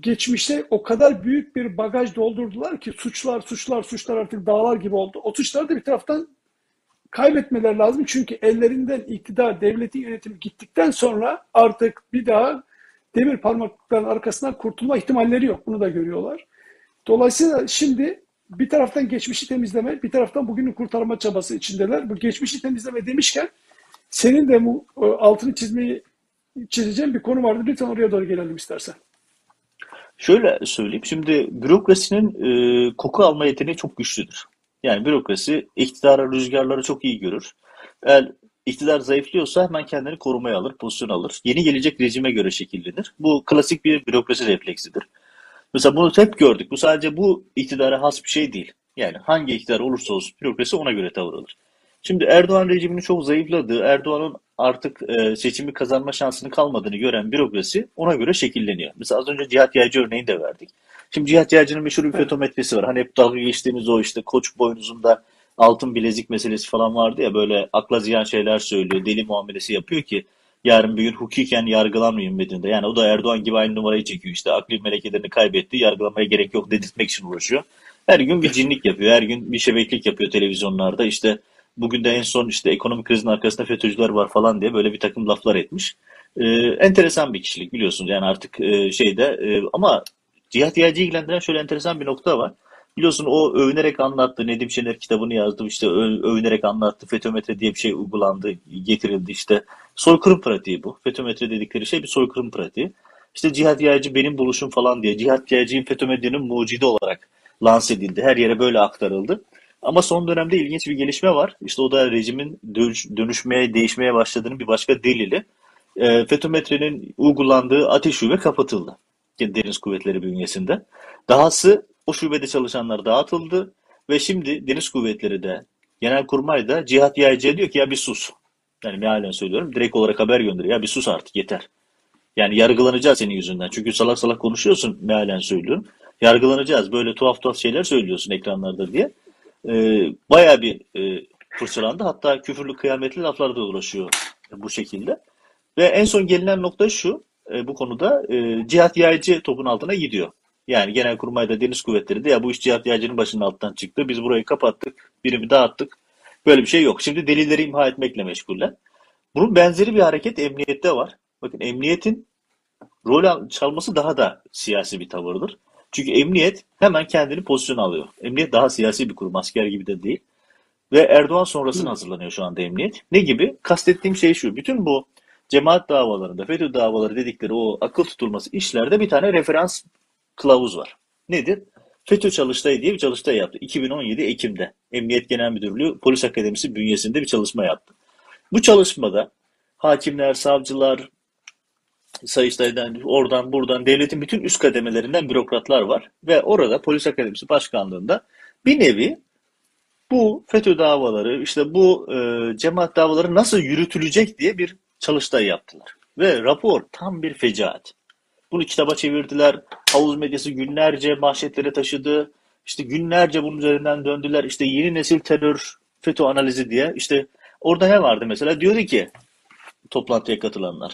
geçmişte o kadar büyük bir bagaj doldurdular ki suçlar, suçlar, suçlar artık dağlar gibi oldu. O suçları da bir taraftan kaybetmeler lazım. Çünkü ellerinden iktidar, devletin yönetimi gittikten sonra artık bir daha demir parmaklıkların arkasından kurtulma ihtimalleri yok. Bunu da görüyorlar. Dolayısıyla şimdi bir taraftan geçmişi temizleme, bir taraftan bugünü kurtarma çabası içindeler. Bu geçmişi temizleme demişken senin de bu e, altını çizmeyi çizeceğim bir konu vardı. Lütfen oraya doğru gelelim istersen. Şöyle söyleyeyim. Şimdi bürokrasinin e, koku alma yeteneği çok güçlüdür. Yani bürokrasi iktidara rüzgarları çok iyi görür. Eğer iktidar zayıflıyorsa hemen kendini korumaya alır, pozisyon alır. Yeni gelecek rejime göre şekillenir. Bu klasik bir bürokrasi refleksidir. Mesela bunu hep gördük. Bu sadece bu iktidara has bir şey değil. Yani hangi iktidar olursa olsun bürokrasi ona göre tavır alır. Şimdi Erdoğan rejiminin çok zayıfladığı, Erdoğan'ın artık e, seçimi kazanma şansının kalmadığını gören bürokrasi ona göre şekilleniyor. Mesela az önce Cihat Yaycı örneğini de verdik. Şimdi Cihat Yaycı'nın meşhur bir fotometresi var. Hani hep dalga geçtiğimiz o işte koç boynuzunda altın bilezik meselesi falan vardı ya böyle akla ziyan şeyler söylüyor, deli muamelesi yapıyor ki yarın bir gün hukuken yargılanmayayım mediinde. Yani o da Erdoğan gibi aynı numarayı çekiyor işte akli melekelerini kaybetti, yargılamaya gerek yok dedirtmek için uğraşıyor. Her gün bir cinlik yapıyor, her gün bir şebeklik yapıyor televizyonlarda. İşte bugün de en son işte ekonomik krizin arkasında FETÖ'cüler var falan diye böyle bir takım laflar etmiş. Ee, enteresan bir kişilik biliyorsunuz yani artık e, şeyde e, ama Cihat Yaycı'yı ilgilendiren şöyle enteresan bir nokta var. Biliyorsun o övünerek anlattı. Nedim Şener kitabını yazdı. İşte övünerek anlattı. FETÖmetre diye bir şey uygulandı, getirildi işte. Soykırım pratiği bu. FETÖmetre dedikleri şey bir soykırım pratiği. İşte Cihat Yaycı benim buluşum falan diye. Cihat Yaycı'nın FETÖmetre'nin mucidi olarak lanse edildi. Her yere böyle aktarıldı. Ama son dönemde ilginç bir gelişme var. İşte o da rejimin dönüş- dönüşmeye, değişmeye başladığının bir başka delili. E, FETÖmetre'nin uygulandığı ateş şube kapatıldı. Deniz Kuvvetleri bünyesinde. Dahası o şubede çalışanlar dağıtıldı ve şimdi Deniz Kuvvetleri de Genelkurmay da Cihat Yaycı'ya diyor ki ya bir sus. Yani mealen söylüyorum. Direkt olarak haber gönderiyor. Ya bir sus artık yeter. Yani yargılanacağız senin yüzünden. Çünkü salak salak konuşuyorsun mealen söylüyorum. Yargılanacağız. Böyle tuhaf tuhaf şeyler söylüyorsun ekranlarda diye. Ee, bayağı bir e, fırçalandı. Hatta küfürlü kıyametli laflar da uğraşıyor bu şekilde. Ve en son gelinen nokta şu. e, bu konuda e, Cihat Yaycı topun altına gidiyor. Yani Genelkurmay'da Deniz Kuvvetleri de ya bu iş Cihat Yaycı'nın başının altından çıktı. Biz burayı kapattık. Birimi dağıttık. Böyle bir şey yok. Şimdi delilleri imha etmekle meşguller. Bunun benzeri bir hareket emniyette var. Bakın emniyetin rol al- çalması daha da siyasi bir tavırdır. Çünkü emniyet hemen kendini pozisyon alıyor. Emniyet daha siyasi bir kurum, asker gibi de değil. Ve Erdoğan sonrasına Hı. hazırlanıyor şu anda emniyet. Ne gibi? Kastettiğim şey şu. Bütün bu cemaat davalarında, FETÖ davaları dedikleri o akıl tutulması işlerde bir tane referans kılavuz var. Nedir? FETÖ Çalıştay diye bir çalıştay yaptı. 2017 Ekim'de. Emniyet Genel Müdürlüğü Polis Akademisi bünyesinde bir çalışma yaptı. Bu çalışmada hakimler, savcılar, Sayıştay'dan, oradan buradan devletin bütün üst kademelerinden bürokratlar var. Ve orada Polis Akademisi Başkanlığı'nda bir nevi bu FETÖ davaları, işte bu e, cemaat davaları nasıl yürütülecek diye bir çalıştay yaptılar. Ve rapor tam bir fecaat. Bunu kitaba çevirdiler. Havuz medyası günlerce manşetlere taşıdı. İşte günlerce bunun üzerinden döndüler. İşte yeni nesil terör, FETÖ analizi diye. İşte orada ne vardı mesela? Diyordu ki toplantıya katılanlar.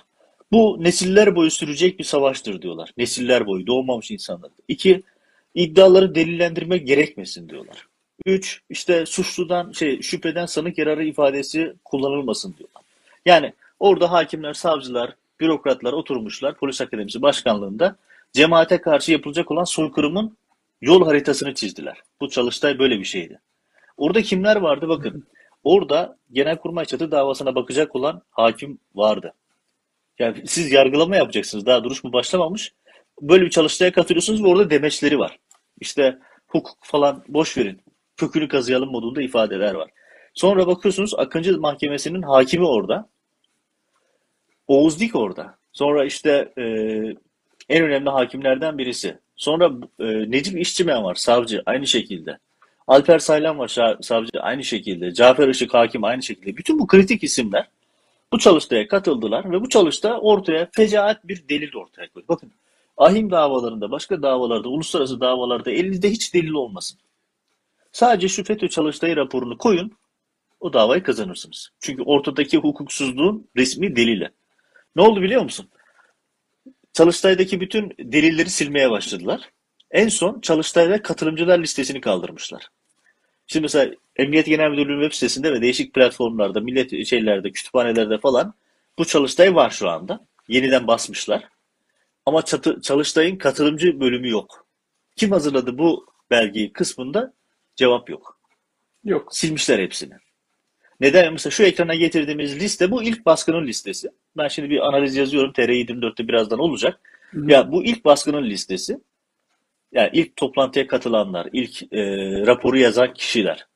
Bu nesiller boyu sürecek bir savaştır diyorlar. Nesiller boyu doğmamış insanlar. İki, iddiaları delillendirmek gerekmesin diyorlar. Üç, işte suçludan şey şüpheden sanık yararı ifadesi kullanılmasın diyorlar. Yani orada hakimler, savcılar, bürokratlar oturmuşlar polis akademisi başkanlığında cemaate karşı yapılacak olan soykırımın yol haritasını çizdiler. Bu çalıştay böyle bir şeydi. Orada kimler vardı bakın. Orada Genelkurmay çatı davasına bakacak olan hakim vardı. Yani siz yargılama yapacaksınız. Daha duruşma başlamamış. Böyle bir çalıştaya katılıyorsunuz ve orada demeçleri var. İşte hukuk falan boş verin. Kökünü kazıyalım modunda ifadeler var. Sonra bakıyorsunuz Akıncı Mahkemesi'nin hakimi orada. Oğuz Dik orada. Sonra işte e, en önemli hakimlerden birisi. Sonra e, Necip İşçimen var savcı aynı şekilde. Alper Saylan var savcı aynı şekilde. Cafer Işık hakim aynı şekilde. Bütün bu kritik isimler bu çalıştaya katıldılar ve bu çalışta ortaya fecaat bir delil ortaya koydu. Bakın ahim davalarında, başka davalarda, uluslararası davalarda elinizde hiç delil olmasın. Sadece şu FETÖ çalıştayı raporunu koyun, o davayı kazanırsınız. Çünkü ortadaki hukuksuzluğun resmi delili. Ne oldu biliyor musun? Çalıştay'daki bütün delilleri silmeye başladılar. En son Çalıştay'da katılımcılar listesini kaldırmışlar. Şimdi mesela Emniyet Genel Müdürlüğü web sitesinde ve değişik platformlarda, millet şeylerde, kütüphanelerde falan bu Çalıştay var şu anda. Yeniden basmışlar. Ama çatı, Çalıştay'ın katılımcı bölümü yok. Kim hazırladı bu belgeyi kısmında cevap yok. Yok. Silmişler hepsini. Neden? Mesela şu ekrana getirdiğimiz liste bu ilk baskının listesi. Ben şimdi bir analiz yazıyorum. TR24'te birazdan olacak. Hı. Ya bu ilk baskının listesi. Yani ilk toplantıya katılanlar, ilk e, raporu yazan kişiler.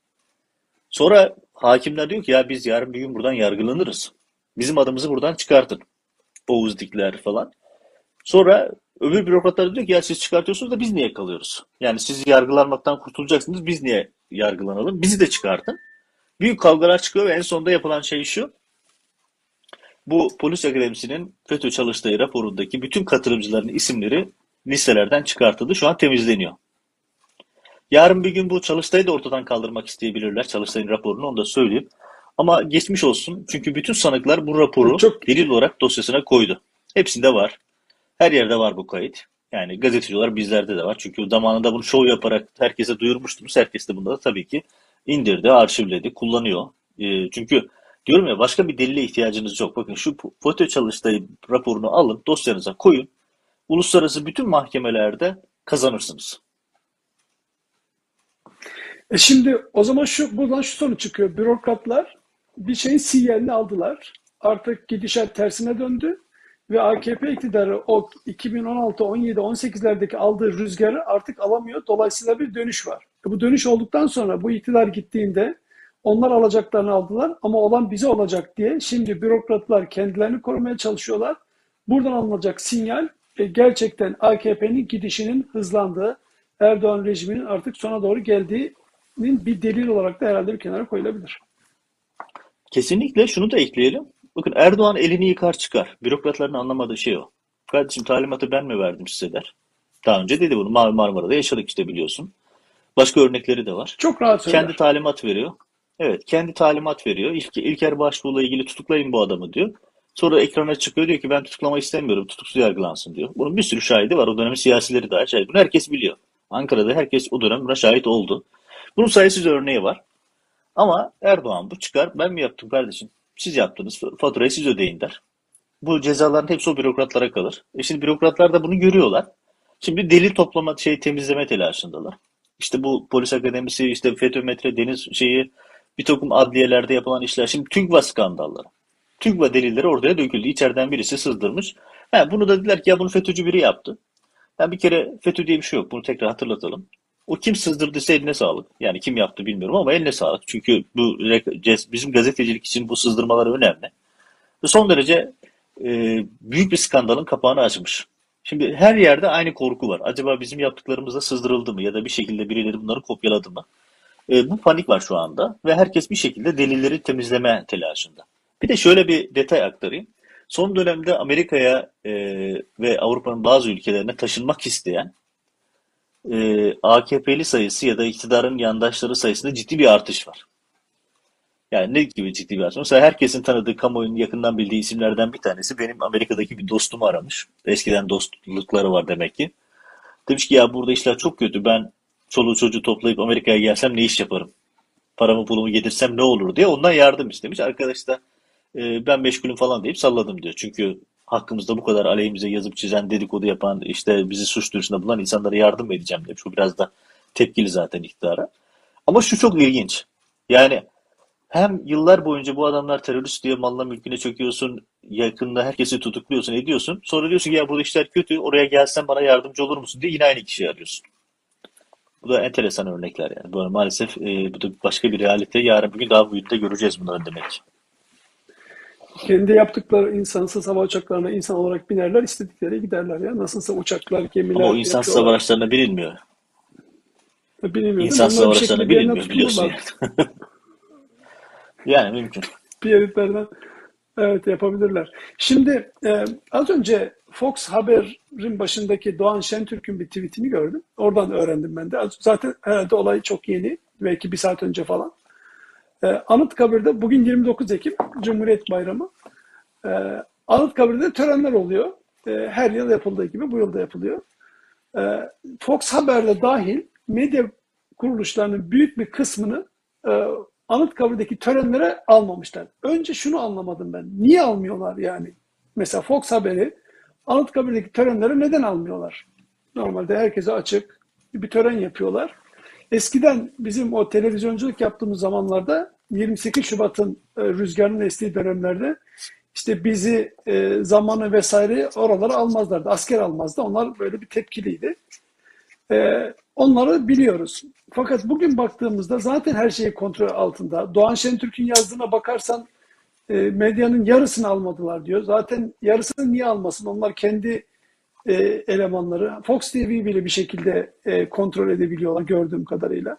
Sonra hakimler diyor ki ya biz yarın bir gün buradan yargılanırız. Bizim adımızı buradan çıkartın. Oğuz Dikler falan. Sonra öbür bürokratlar diyor ki ya siz çıkartıyorsunuz da biz niye kalıyoruz? Yani siz yargılanmaktan kurtulacaksınız biz niye yargılanalım? Bizi de çıkartın. Büyük kavgalar çıkıyor ve en sonunda yapılan şey şu. Bu polis akademisinin FETÖ çalıştığı raporundaki bütün katılımcıların isimleri listelerden çıkartıldı. Şu an temizleniyor. Yarın bir gün bu çalıştayı da ortadan kaldırmak isteyebilirler. Çalıştayın raporunu onu da söyleyeyim. Ama geçmiş olsun. Çünkü bütün sanıklar bu raporu Çok... delil olarak dosyasına koydu. Hepsinde var. Her yerde var bu kayıt. Yani gazeteci olarak bizlerde de var. Çünkü zamanında bunu show yaparak herkese duyurmuştunuz. Herkes de bunda da tabii ki indirdi, arşivledi, kullanıyor. E, çünkü diyorum ya başka bir delile ihtiyacınız yok. Bakın şu FOTÖ çalıştayı raporunu alın, dosyanıza koyun. Uluslararası bütün mahkemelerde kazanırsınız. E şimdi o zaman şu buradan şu sonuç çıkıyor. Bürokratlar bir şeyin sinyalini aldılar. Artık gidişat tersine döndü ve AKP iktidarı o 2016, 17, 18'lerdeki aldığı rüzgarı artık alamıyor. Dolayısıyla bir dönüş var. E bu dönüş olduktan sonra bu iktidar gittiğinde onlar alacaklarını aldılar ama olan bize olacak diye şimdi bürokratlar kendilerini korumaya çalışıyorlar. Buradan alınacak sinyal gerçekten AKP'nin gidişinin hızlandığı, Erdoğan rejiminin artık sona doğru geldiğinin bir delil olarak da herhalde bir kenara koyulabilir. Kesinlikle şunu da ekleyelim. Bakın Erdoğan elini yıkar çıkar. Bürokratların anlamadığı şey o. Kardeşim talimatı ben mi verdim size der. Daha önce dedi bunu. Mavi Marmara'da yaşadık işte biliyorsun. Başka örnekleri de var. Çok rahat söyler. Kendi talimat veriyor. Evet kendi talimat veriyor. İlk, İlker Başbuğ'la ilgili tutuklayın bu adamı diyor. Sonra ekrana çıkıyor diyor ki ben tutuklama istemiyorum. Tutuksuz yargılansın diyor. Bunun bir sürü şahidi var. O dönemin siyasileri daha şahit. Bunu herkes biliyor. Ankara'da herkes o dönem buna şahit oldu. Bunun sayısız örneği var. Ama Erdoğan bu çıkar. Ben mi yaptım kardeşim? Siz yaptınız. Faturayı siz ödeyin der. Bu cezaların hepsi o bürokratlara kalır. E şimdi bürokratlar da bunu görüyorlar. Şimdi delil toplama, şey temizleme telaşındalar. İşte bu polis akademisi, işte FETÖ metre, deniz şeyi, bir takım adliyelerde yapılan işler. Şimdi TÜGVA skandalları. TÜGVA delilleri ortaya döküldü. İçeriden birisi sızdırmış. Ha, bunu da dediler ki ya bunu FETÖ'cü biri yaptı. Yani bir kere FETÖ diye bir şey yok. Bunu tekrar hatırlatalım. O kim sızdırdıysa eline sağlık. Yani kim yaptı bilmiyorum ama eline sağlık. Çünkü bu bizim gazetecilik için bu sızdırmalar önemli. Son derece e, büyük bir skandalın kapağını açmış. Şimdi her yerde aynı korku var. Acaba bizim yaptıklarımızda sızdırıldı mı ya da bir şekilde birileri bunları kopyaladı mı? E, bu panik var şu anda ve herkes bir şekilde delilleri temizleme telaşında. Bir de şöyle bir detay aktarayım. Son dönemde Amerika'ya e, ve Avrupa'nın bazı ülkelerine taşınmak isteyen e, AKP'li sayısı ya da iktidarın yandaşları sayısında ciddi bir artış var. Yani ne gibi ciddi bir artış? Mesela herkesin tanıdığı, kamuoyunun yakından bildiği isimlerden bir tanesi benim Amerika'daki bir dostumu aramış. Eskiden dostlukları var demek ki. Demiş ki ya burada işler çok kötü. Ben çoluğu çocuğu toplayıp Amerika'ya gelsem ne iş yaparım? Paramı pulumu getirsem ne olur diye ondan yardım istemiş. Arkadaş da e, ben meşgulüm falan deyip salladım diyor. Çünkü hakkımızda bu kadar aleyhimize yazıp çizen, dedikodu yapan, işte bizi suç duyurusunda bulan insanlara yardım edeceğim demiş. Bu biraz da tepkili zaten iktidara. Ama şu çok ilginç. Yani hem yıllar boyunca bu adamlar terörist diye malına mülküne çöküyorsun, yakında herkesi tutukluyorsun, ediyorsun. Sonra diyorsun ki ya burada işler kötü, oraya gelsen bana yardımcı olur musun diye yine aynı kişiyi arıyorsun. Bu da enteresan örnekler yani. Böyle maalesef e, bu da başka bir realite. Yarın bugün daha büyük de göreceğiz bunları demek. Kendi yaptıkları insansız hava uçaklarına insan olarak binerler, istedikleri giderler ya. Nasılsa uçaklar, gemiler Ama o insansız hava araçlarına binilmiyor. Bilmiyorum. İnsansız hava bir araçlarına bir binilmiyor biliyorsun yani. Yani mümkün. Piyaritlerden evet yapabilirler. Şimdi e, az önce Fox Haber'in başındaki Doğan Şentürk'ün bir tweetini gördüm. Oradan öğrendim ben de. Zaten herhalde olay çok yeni. Belki bir saat önce falan. E, Anıtkabir'de bugün 29 Ekim Cumhuriyet Bayramı. E, Anıtkabir'de törenler oluyor. E, her yıl yapıldığı gibi bu yıl da yapılıyor. Fox Haber'de dahil medya kuruluşlarının büyük bir kısmını e, Anıtkabir'deki törenlere almamışlar. Önce şunu anlamadım ben. Niye almıyorlar yani? Mesela Fox Haber'i Anıtkabir'deki törenlere neden almıyorlar? Normalde herkese açık bir tören yapıyorlar. Eskiden bizim o televizyonculuk yaptığımız zamanlarda 28 Şubat'ın e, rüzgarının estiği dönemlerde işte bizi e, zamanı vesaire oralara almazlardı. Asker almazdı. Onlar böyle bir tepkiliydi. Ee, onları biliyoruz. Fakat bugün baktığımızda zaten her şey kontrol altında. Doğan Şentürk'ün yazdığına bakarsan e, medyanın yarısını almadılar diyor. Zaten yarısını niye almasın? Onlar kendi e, elemanları. Fox TV bile bir şekilde e, kontrol edebiliyorlar gördüğüm kadarıyla.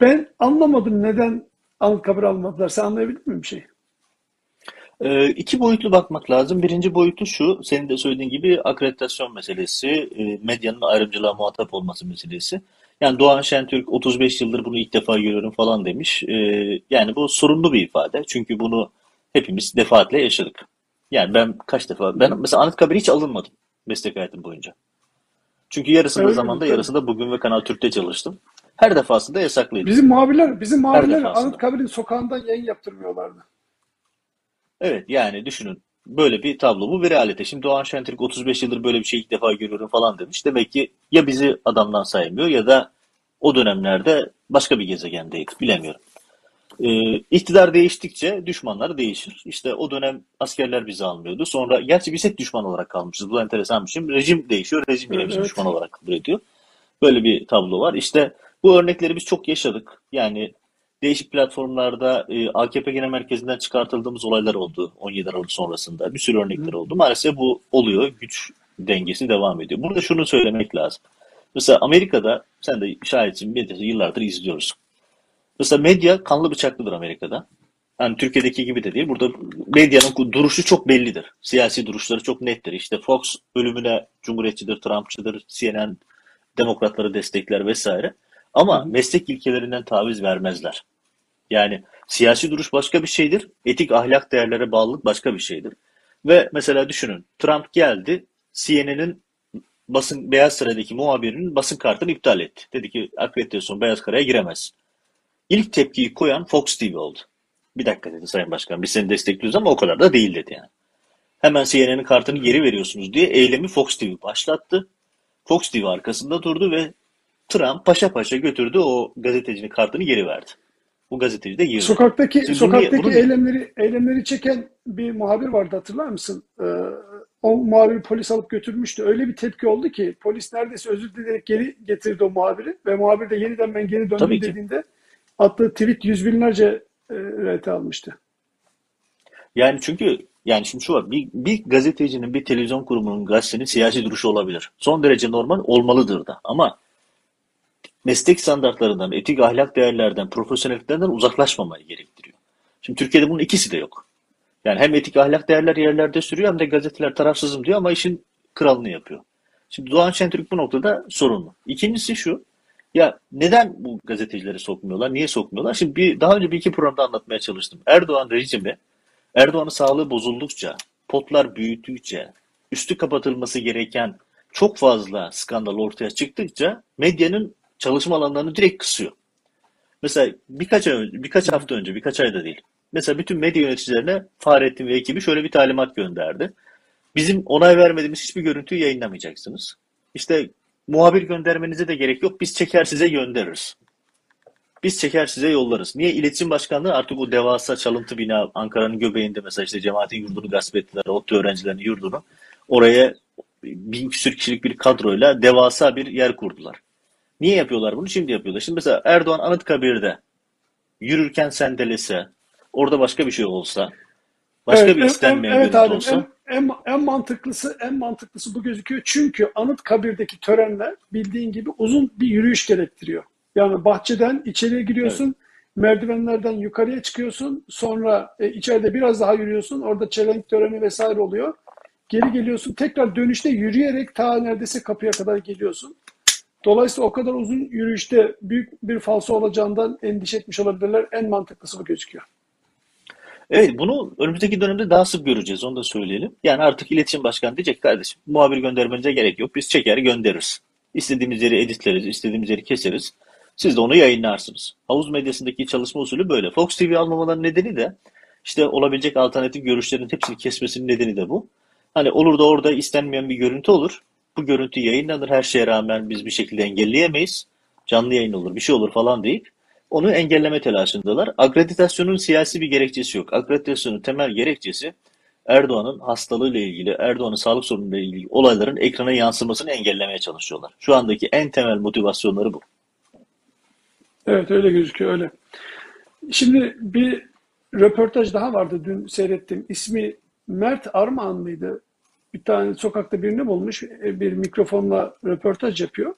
Ben anlamadım neden Anıtkabir almadılar. Sen anlayabildin mi bir şey? Ee, iki boyutlu bakmak lazım. Birinci boyutu şu, senin de söylediğin gibi akreditasyon meselesi, e, medyanın ayrımcılığa muhatap olması meselesi. Yani Doğan Şentürk 35 yıldır bunu ilk defa görüyorum falan demiş. Ee, yani bu sorunlu bir ifade. Çünkü bunu hepimiz defaatle yaşadık. Yani ben kaç defa, ben mesela Anıtkabir'e hiç alınmadım meslek hayatım boyunca. Çünkü yarısında Öyle mi? zamanda, Tabii. yarısında bugün ve Kanal Türk'te çalıştım. Her defasında yasaklıydı. Bizim muhabirler, bizim defasında. Anıtkabir'in sokağından yayın yaptırmıyorlardı. Evet yani düşünün böyle bir tablo bu bir realite. Şimdi Doğan Şentürk 35 yıldır böyle bir şey ilk defa görüyorum falan demiş. Demek ki ya bizi adamdan saymıyor ya da o dönemlerde başka bir gezegendeydi bilemiyorum. Ee, iktidar değiştikçe düşmanlar değişir. İşte o dönem askerler bizi almıyordu. Sonra gerçi biz hep düşman olarak kalmışız. Bu enteresan bir şey. Rejim değişiyor. Rejim yine bizi Evet. düşman olarak kabul ediyor. Böyle bir tablo var. İşte bu örnekleri biz çok yaşadık. Yani değişik platformlarda e, AKP Genel Merkezi'nden çıkartıldığımız olaylar oldu 17 Aralık sonrasında. Bir sürü örnekler oldu. Maalesef bu oluyor. Güç dengesi devam ediyor. Burada şunu söylemek lazım. Mesela Amerika'da sen de şahitsin yıllardır izliyoruz. Mesela medya kanlı bıçaklıdır Amerika'da. Yani Türkiye'deki gibi de değil. Burada medyanın duruşu çok bellidir. Siyasi duruşları çok nettir. İşte Fox bölümüne Cumhuriyetçidir, Trumpçıdır, CNN demokratları destekler vesaire. Ama meslek ilkelerinden taviz vermezler. Yani siyasi duruş başka bir şeydir. Etik ahlak değerlere bağlılık başka bir şeydir. Ve mesela düşünün Trump geldi CNN'in basın Beyaz Saray'daki muhabirinin basın kartını iptal etti. Dedi ki akreditasyon Beyaz Saray'a giremez. İlk tepkiyi koyan Fox TV oldu. Bir dakika dedi Sayın Başkan biz seni destekliyoruz ama o kadar da değil dedi yani. Hemen CNN'in kartını geri veriyorsunuz diye eylemi Fox TV başlattı. Fox TV arkasında durdu ve Trump paşa paşa götürdü o gazetecinin kartını geri verdi. Bu gazeteci de girdi. Sokaktaki Şimdi sokaktaki bunu eylemleri eylemleri çeken bir muhabir vardı hatırlar mısın? Ee, o muhabiri polis alıp götürmüştü. Öyle bir tepki oldu ki polis neredeyse özür dileyerek geri getirdi o muhabiri ve muhabir de yeniden ben geri döndüm Tabii ki. dediğinde attığı tweet yüz binlerce e, RT almıştı. Yani çünkü yani şimdi şu var bir, bir gazetecinin bir televizyon kurumunun gazetenin siyasi duruşu olabilir. Son derece normal olmalıdır da ama meslek standartlarından, etik ahlak değerlerden, profesyonelliklerden uzaklaşmamayı gerektiriyor. Şimdi Türkiye'de bunun ikisi de yok. Yani hem etik ahlak değerler yerlerde sürüyor hem de gazeteler tarafsızım diyor ama işin kralını yapıyor. Şimdi Doğan Şentürk bu noktada sorunlu. İkincisi şu. Ya neden bu gazetecileri sokmuyorlar? Niye sokmuyorlar? Şimdi bir, daha önce bir iki programda anlatmaya çalıştım. Erdoğan rejimi, Erdoğan'ın sağlığı bozuldukça, potlar büyüdükçe, üstü kapatılması gereken çok fazla skandal ortaya çıktıkça medyanın çalışma alanlarını direkt kısıyor. Mesela birkaç ay birkaç hafta önce, birkaç ayda değil. Mesela bütün medya yöneticilerine Fahrettin ve ekibi şöyle bir talimat gönderdi. Bizim onay vermediğimiz hiçbir görüntüyü yayınlamayacaksınız. İşte muhabir göndermenize de gerek yok. Biz çeker size göndeririz. Biz çeker size yollarız. Niye? İletişim Başkanlığı artık o devasa çalıntı bina Ankara'nın göbeğinde mesela işte cemaatin yurdunu gasp ettiler. ODTÜ öğrencilerinin yurdunu. Oraya bin küsür kişilik bir kadroyla devasa bir yer kurdular. Niye yapıyorlar bunu? Şimdi yapıyorlar. Şimdi mesela Erdoğan Anıtkabir'de yürürken sendelese, orada başka bir şey olsa, başka Evet, bir en, en- istenmeyen evet abi olsa, en, en, en mantıklısı en mantıklısı bu gözüküyor. Çünkü Anıtkabir'deki törenler bildiğin gibi uzun bir yürüyüş gerektiriyor. Yani bahçeden içeriye evet, giriyorsun, merdivenlerden yukarıya çıkıyorsun, sonra e, içeride biraz daha yürüyorsun, orada çelenk töreni vesaire oluyor. Geri geliyorsun, tekrar dönüşte yürüyerek ta neredeyse kapıya kadar geliyorsun. Dolayısıyla o kadar uzun yürüyüşte büyük bir falso olacağından endişe etmiş olabilirler. En mantıklısı bu gözüküyor. Evet, bunu önümüzdeki dönemde daha sık göreceğiz, onu da söyleyelim. Yani artık iletişim başkanı diyecek kardeşim, muhabir göndermenize gerek yok. Biz çeker göndeririz. İstediğimiz yeri editleriz, istediğimiz yeri keseriz. Siz de onu yayınlarsınız. Havuz medyasındaki çalışma usulü böyle. Fox TV almamaların nedeni de işte olabilecek alternatif görüşlerin hepsini kesmesinin nedeni de bu. Hani olur da orada istenmeyen bir görüntü olur. Bu görüntü yayınlanır her şeye rağmen biz bir şekilde engelleyemeyiz. Canlı yayın olur, bir şey olur falan deyip onu engelleme telaşındalar. Akreditasyonun siyasi bir gerekçesi yok. Akreditasyonun temel gerekçesi Erdoğan'ın hastalığıyla ilgili, Erdoğan'ın sağlık sorunuyla ilgili olayların ekrana yansımasını engellemeye çalışıyorlar. Şu andaki en temel motivasyonları bu. Evet öyle gözüküyor öyle. Şimdi bir röportaj daha vardı dün seyrettim. İsmi Mert Armağan mıydı? Bir tane sokakta birini bulmuş. Bir mikrofonla röportaj yapıyor.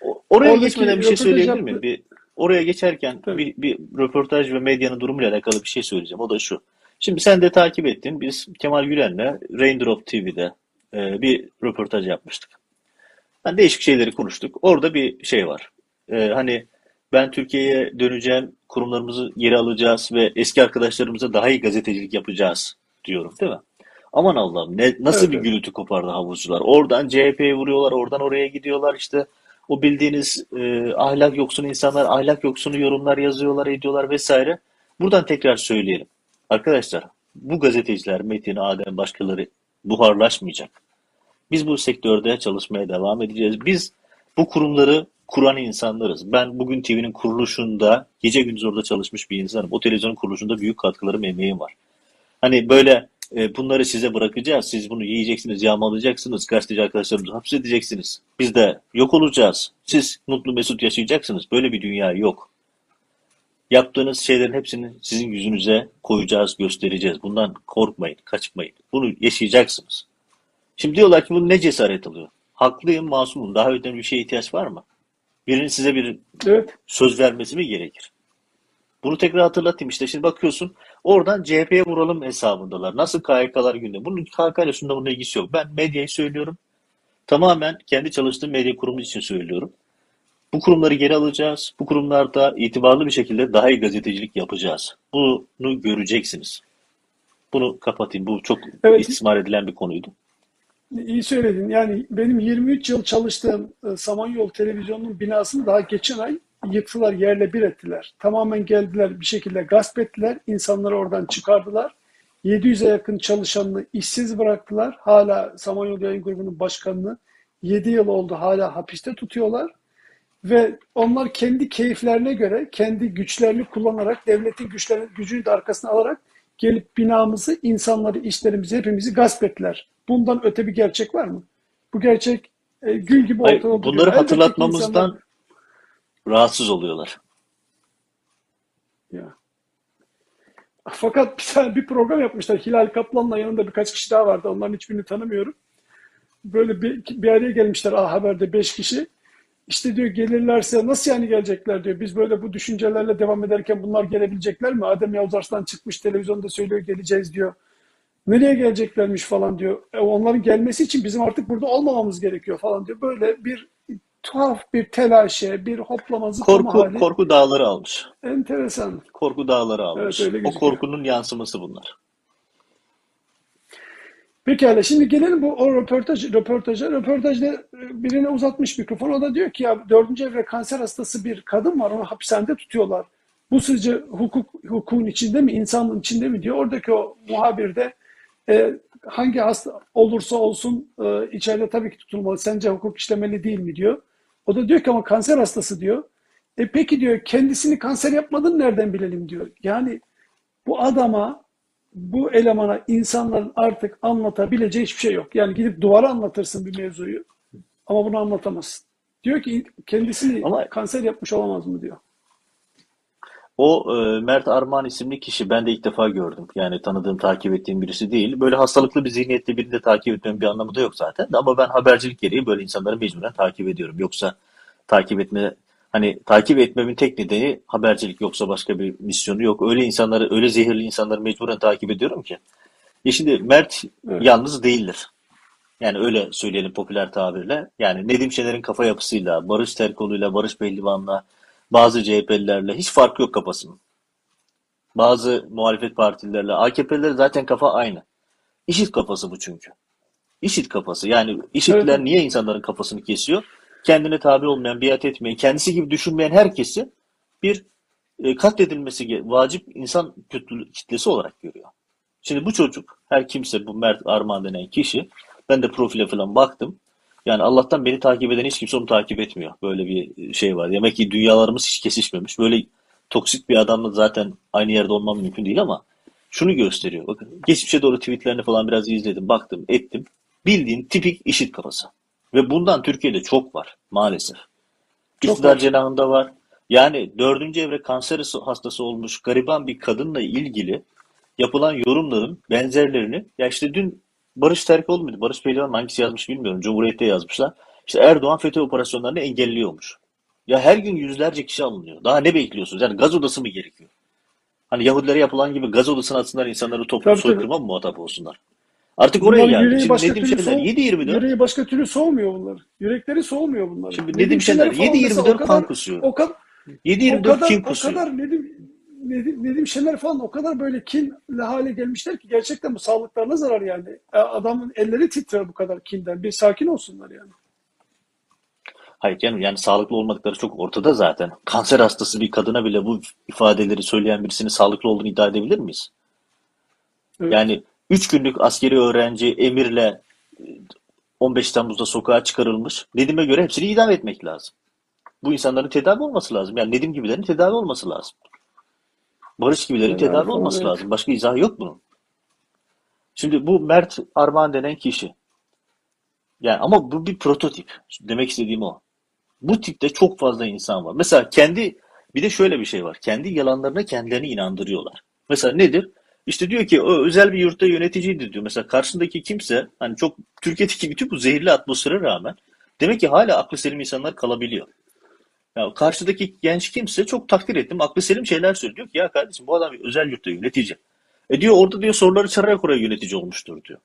Oraya Oradaki geçmeden bir şey söyleyebilir miyim? Bir, oraya geçerken Tabii. bir, bir röportaj ve medyanın durumuyla alakalı bir şey söyleyeceğim. O da şu. Şimdi sen de takip ettin. Biz Kemal Gülen'le Raindrop TV'de e, bir röportaj yapmıştık. Yani değişik şeyleri konuştuk. Orada bir şey var. E, hani ben Türkiye'ye döneceğim, kurumlarımızı geri alacağız ve eski arkadaşlarımıza daha iyi gazetecilik yapacağız diyorum, değil mi? Aman Allah'ım ne, nasıl Evet bir gürültü kopardı havuzcular. Oradan CHP'ye vuruyorlar, oradan oraya gidiyorlar. İşte o bildiğiniz e, ahlak yoksunu insanlar ahlak yoksunu yorumlar yazıyorlar, ediyorlar vesaire. Buradan tekrar söyleyelim. Arkadaşlar bu gazeteciler Metin, Adem başkaları buharlaşmayacak. Biz bu sektörde çalışmaya devam edeceğiz. Biz bu kurumları kuran insanlarız. Ben bugün TV'nin kuruluşunda gece gündüz orada çalışmış bir insanım. O televizyonun kuruluşunda büyük katkılarım, emeğim var. Hani böyle e, bunları size bırakacağız. Siz bunu yiyeceksiniz, yağmalayacaksınız. Gazeteci arkadaşlarımızı hapsedeceksiniz. Biz de yok olacağız. Siz mutlu mesut yaşayacaksınız. Böyle bir dünya yok. Yaptığınız şeylerin hepsini sizin yüzünüze koyacağız, göstereceğiz. Bundan korkmayın, kaçmayın. Bunu yaşayacaksınız. Şimdi diyorlar ki bu ne cesaret alıyor? Haklıyım, masumum. Daha önemli bir şeye ihtiyaç var mı? Birinin size bir Evet. söz vermesi mi gerekir? Bunu tekrar hatırlatayım işte. Şimdi bakıyorsun oradan CHP'ye vuralım hesabındalar. Nasıl KHK'lar günde? Bunun KHK ile şunda bunun ilgisi yok. Ben medyayı söylüyorum. Tamamen kendi çalıştığım medya kurumu için söylüyorum. Bu kurumları geri alacağız. Bu kurumlarda itibarlı bir şekilde daha iyi gazetecilik yapacağız. Bunu göreceksiniz. Bunu kapatayım. Bu çok Evet istismar edilen bir konuydu. iyi söyledin. Yani benim 23 yıl çalıştığım e, Samanyolu Televizyonu'nun binasını daha geçen ay yıktılar, yerle bir ettiler. Tamamen geldiler bir şekilde gasp ettiler. İnsanları oradan çıkardılar. 700'e yakın çalışanını işsiz bıraktılar. Hala Samanyolu Yayın Grubu'nun başkanını 7 yıl oldu hala hapiste tutuyorlar. Ve onlar kendi keyiflerine göre, kendi güçlerini kullanarak, devletin güçlerini, gücünü de arkasına alarak gelip binamızı, insanları, işlerimizi, hepimizi gasp ettiler. Bundan öte bir gerçek var mı? Bu gerçek e, gül gibi Hayır, ortada duruyor. bunları ki insanlar hatırlatmamızdan rahatsız oluyorlar. ya. Fakat bir tane bir program yapmışlar. Hilal Kaplan'la yanında birkaç kişi daha vardı. Onların hiçbirini tanımıyorum. Böyle bir, bir araya gelmişler A Haber'de beş kişi. İşte diyor gelirlerse nasıl yani gelecekler diyor. Biz böyle bu düşüncelerle devam ederken bunlar gelebilecekler mi? Adem Yavuz Arslan çıkmış televizyonda söylüyor geleceğiz diyor. Nereye geleceklermiş falan diyor. E, onların gelmesi için bizim artık burada olmamamız gerekiyor falan diyor. Böyle bir tuhaf bir telaşe, bir hoplama zıplama Korku hali. korku dağları almış. Enteresan. Korku dağları Evet almış. öyle O korkunun yansıması bunlar. Pekala şimdi gelelim bu o röportaj, röportaja. Röportajda e, birine uzatmış mikrofon. O da diyor ki ya dördüncü evre kanser hastası bir kadın var. Onu hapishanede tutuyorlar. Bu sizce hukuk hukukun içinde mi, insanlığın içinde mi diyor. Oradaki o muhabir de e, hangi hasta olursa olsun e, içeride tabii ki tutulmalı. Sence hukuk işlemeli değil mi diyor. O da diyor ki ama kanser hastası diyor. E peki diyor kendisini kanser yapmadığını nereden bilelim diyor. Yani bu adama bu elemana insanların artık anlatabileceği hiçbir şey yok. Yani gidip duvara anlatırsın bir mevzuyu ama bunu anlatamazsın. Diyor ki kendisini Ama kanser yapmış olamaz mı diyor. O e, Mert Armağan isimli kişi ben de ilk defa gördüm. Yani tanıdığım, takip ettiğim birisi değil. Böyle hastalıklı bir zihniyette birini de takip etmemin bir anlamı da yok zaten. Ama ben habercilik gereği böyle insanları mecburen takip ediyorum. Yoksa takip etme hani takip etmemin tek nedeni habercilik yoksa başka bir misyonu yok. Öyle insanları, öyle zehirli insanları mecburen takip ediyorum ki. E şimdi Mert Evet. yalnız değildir. Yani öyle söyleyelim popüler tabirle. Yani Nedim Şener'in kafa yapısıyla, Barış Terkoğlu'yla, Barış Pehlivan'la, bazı CHP'lilerle hiç farkı yok kafasının. Bazı muhalefet partililerle, AKP'liler zaten kafa aynı. İşit kafası bu çünkü. İşit kafası. Yani Evet. işitler niye insanların kafasını kesiyor? Kendine tabi olmayan, biat etmeyen, kendisi gibi düşünmeyen herkesi bir e, katledilmesi vacip insan kitlesi olarak görüyor. Şimdi bu çocuk, her kimse bu Mert Armağan denen kişi, ben de profile falan baktım. Yani Allah'tan beni takip eden hiç kimse onu takip etmiyor. Böyle bir şey var. Demek ki dünyalarımız hiç kesişmemiş. Böyle toksik bir adamla zaten aynı yerde olmam mümkün değil ama şunu gösteriyor. Bakın geçmişe doğru tweetlerini falan biraz izledim, baktım, ettim. Bildiğin tipik işit kafası. Ve bundan Türkiye'de çok var maalesef. Çok İktidar var. cenahında var. Yani dördüncü evre kanser hastası olmuş gariban bir kadınla ilgili yapılan yorumların benzerlerini ya işte dün Barış Terkoğlu muydu? Barış Pehlivan hangisi yazmış bilmiyorum. Cumhuriyet'te yazmışlar. İşte Erdoğan FETÖ operasyonlarını engelliyormuş. Ya her gün yüzlerce kişi alınıyor. Daha ne bekliyorsunuz? Yani gaz odası mı gerekiyor? Hani Yahudilere yapılan gibi gaz odasına atsınlar insanları toplu soykırıma mı muhatap olsunlar? Artık oraya Bunların geldi. Şimdi Nedim Şener soğuk, 7-24 yüreği başka türlü soğumuyor bunlar. Yürekleri soğumuyor bunların. Şimdi Nedim Nedim Şener Şener falan mesela o 7-24 kan kusuyor. o kadar o 7-24 kadar kin o kusuyor. kadar Nedim Nedim, Şener falan o kadar böyle kinli hale gelmişler ki gerçekten bu sağlıklarına zarar yani. E, Adamın elleri titrer bu kadar kinden. Bir sakin olsunlar yani. Hayır canım yani sağlıklı olmadıkları çok ortada zaten. Kanser hastası bir kadına bile bu ifadeleri söyleyen birisinin sağlıklı olduğunu iddia edebilir miyiz? Evet. Yani 3 günlük askeri öğrenci emirle e, 15 Temmuz'da sokağa çıkarılmış. Nedim'e göre hepsini idam etmek lazım. Bu insanların tedavi olması lazım. Yani Nedim gibilerin tedavi olması lazım. Barış gibilerin Tedavi tedavi olması evet. lazım. Başka izah yok bunun. Şimdi bu Mert Armağan denen kişi. Yani ama bu bir prototip. Demek istediğim o. Bu tipte çok fazla insan var. Mesela kendi bir de şöyle bir şey var. Kendi yalanlarına kendilerini inandırıyorlar. Mesela nedir? İşte diyor ki o özel bir yurtta yöneticiydi diyor. Mesela karşısındaki kimse hani çok Türkiye'deki bütün bu zehirli atmosfere rağmen demek ki hala aklı selim insanlar kalabiliyor. Ya karşıdaki genç kimse çok takdir ettim. Aklı selim şeyler söylüyor. Diyor ki ya kardeşim bu adam bir özel yurtta yönetici. E diyor orada diyor soruları çararak oraya yönetici olmuştur diyor.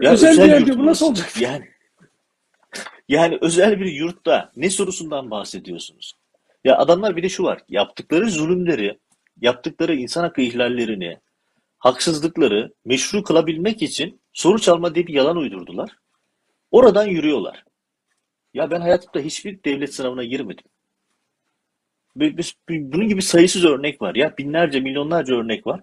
Ya Özel bir özel yer yurt diyor, bu nasıl olacak? Yani yani özel bir yurtta ne sorusundan bahsediyorsunuz? Ya adamlar bir de şu var. Yaptıkları zulümleri, yaptıkları insan hakkı ihlallerini, haksızlıkları meşru kılabilmek için soru çalma diye bir yalan uydurdular. Oradan yürüyorlar. Ya ben hayatımda hiçbir devlet sınavına girmedim. Bunun gibi sayısız örnek var. Ya binlerce, milyonlarca örnek var.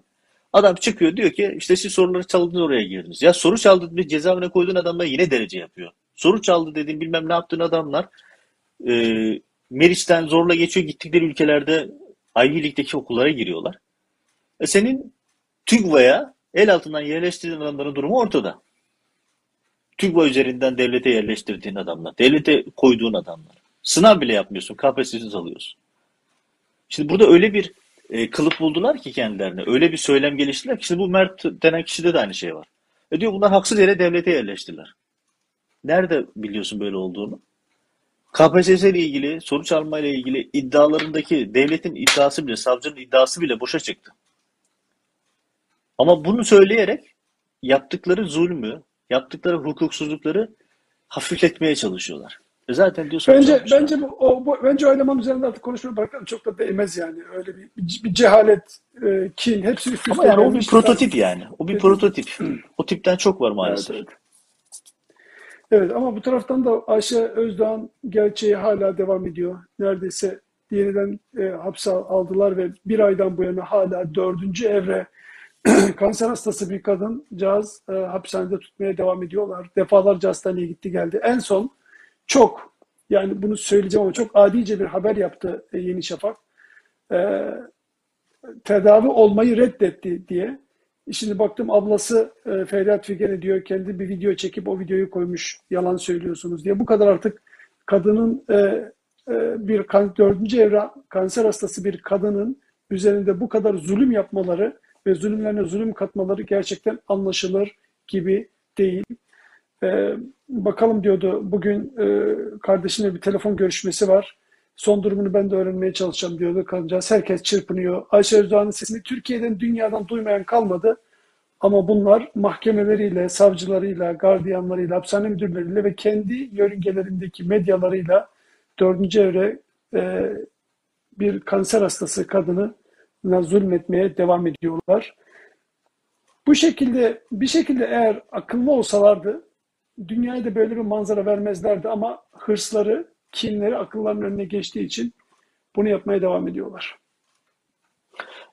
Adam çıkıyor diyor ki işte siz soruları çaldınız oraya girdiniz. Ya soru çaldı bir cezaevine koyduğun adamlar yine derece yapıyor. Soru çaldı dediğin bilmem ne yaptığın adamlar e, Meriç'ten zorla geçiyor gittikleri ülkelerde Ivy League'deki okullara giriyorlar. E senin TÜGVA'ya el altından yerleştirdiğin adamların durumu ortada. TÜGVA üzerinden devlete yerleştirdiğin adamlar, devlete koyduğun adamlar. Sınav bile yapmıyorsun, KPSS'siz alıyorsun. Şimdi burada öyle bir e, kılıf buldular ki kendilerine. Öyle bir söylem geliştirdiler ki. Şimdi bu Mert denen kişide de aynı şey var. E diyor bunlar haksız yere devlete yerleştiler. Nerede biliyorsun böyle olduğunu? KPSS ile ilgili, soru çalma ile ilgili iddialarındaki devletin iddiası bile, savcının iddiası bile boşa çıktı. Ama bunu söyleyerek yaptıkları zulmü, yaptıkları hukuksuzlukları hafifletmeye çalışıyorlar. E zaten diyor sonuç Bence bence bu, o, bu bence o eleman üzerinde artık konuşmaya bırakalım. Çok da değmez yani. Öyle bir, bir, cehalet, e, kin, hepsi üst Ama üste yani o bir prototip yani. O bir Evet. prototip. O tipten çok var Evet, maalesef. evet. Evet ama bu taraftan da Ayşe Özdoğan gerçeği hala devam ediyor. Neredeyse yeniden e, hapse aldılar ve bir aydan bu yana hala dördüncü evre kanser hastası bir kadıncağız e, hapishanede tutmaya devam ediyorlar. Defalarca hastaneye gitti geldi. En son çok yani bunu söyleyeceğim ama çok adice bir haber yaptı e, Yeni Şafak. E, tedavi olmayı reddetti diye. Şimdi baktım ablası e, Feryat Figen diyor kendi bir video çekip o videoyu koymuş yalan söylüyorsunuz diye. Bu kadar artık kadının e, e, bir kan, dördüncü evre kanser hastası bir kadının üzerinde bu kadar zulüm yapmaları ve zulümlerine zulüm katmaları gerçekten anlaşılır gibi değil. E, bakalım diyordu bugün e, kardeşine bir telefon görüşmesi var. Son durumunu ben de öğrenmeye çalışacağım diyordu kadıncağız. Herkes çırpınıyor. Ayşe Özdoğan'ın sesini Türkiye'den, dünyadan duymayan kalmadı. Ama bunlar mahkemeleriyle, savcılarıyla, gardiyanlarıyla, hapishane müdürleriyle ve kendi yörüngelerindeki medyalarıyla dördüncü evre e, bir kanser hastası kadını zulmetmeye devam ediyorlar. Bu şekilde bir şekilde eğer akıllı olsalardı dünyaya da böyle bir manzara vermezlerdi ama hırsları, kinleri akıllarının önüne geçtiği için bunu yapmaya devam ediyorlar.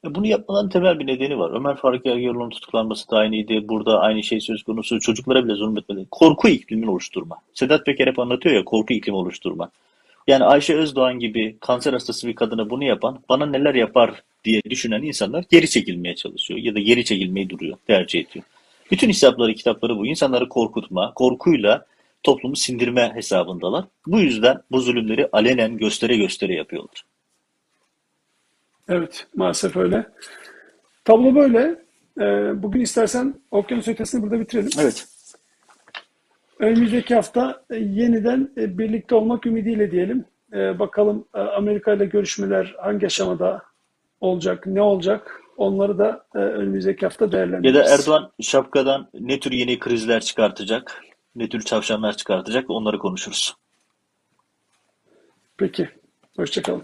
E, Bunu yapmaların temel bir nedeni var. Ömer Faruk Gergerlioğlu'nun tutuklanması da aynıydı. Burada aynı şey söz konusu. Çocuklara bile zulmetmedi. Korku iklimini oluşturma. Sedat Peker hep anlatıyor ya korku iklimi oluşturma. Yani Ayşe Özdoğan gibi kanser hastası bir kadına bunu yapan, bana neler yapar diye düşünen insanlar geri çekilmeye çalışıyor. Ya da geri çekilmeyi duruyor, tercih ediyor. Bütün hesapları, kitapları bu. İnsanları korkutma, korkuyla toplumu sindirme hesabındalar. Bu yüzden bu zulümleri alenen göstere göstere yapıyorlar. Evet, maalesef öyle. Tablo böyle. Ee, bugün istersen Okyanus Ötesi'ni burada bitirelim. Evet. Önümüzdeki hafta e, yeniden e, birlikte olmak ümidiyle diyelim. E, bakalım Amerika ile görüşmeler hangi aşamada olacak, ne olacak? Onları da önümüzdeki hafta Ya değerlendiririz. da Erdoğan şapkadan ne tür yeni krizler çıkartacak, ne tür çavşanlar çıkartacak onları konuşuruz. Peki, hoşça kalın.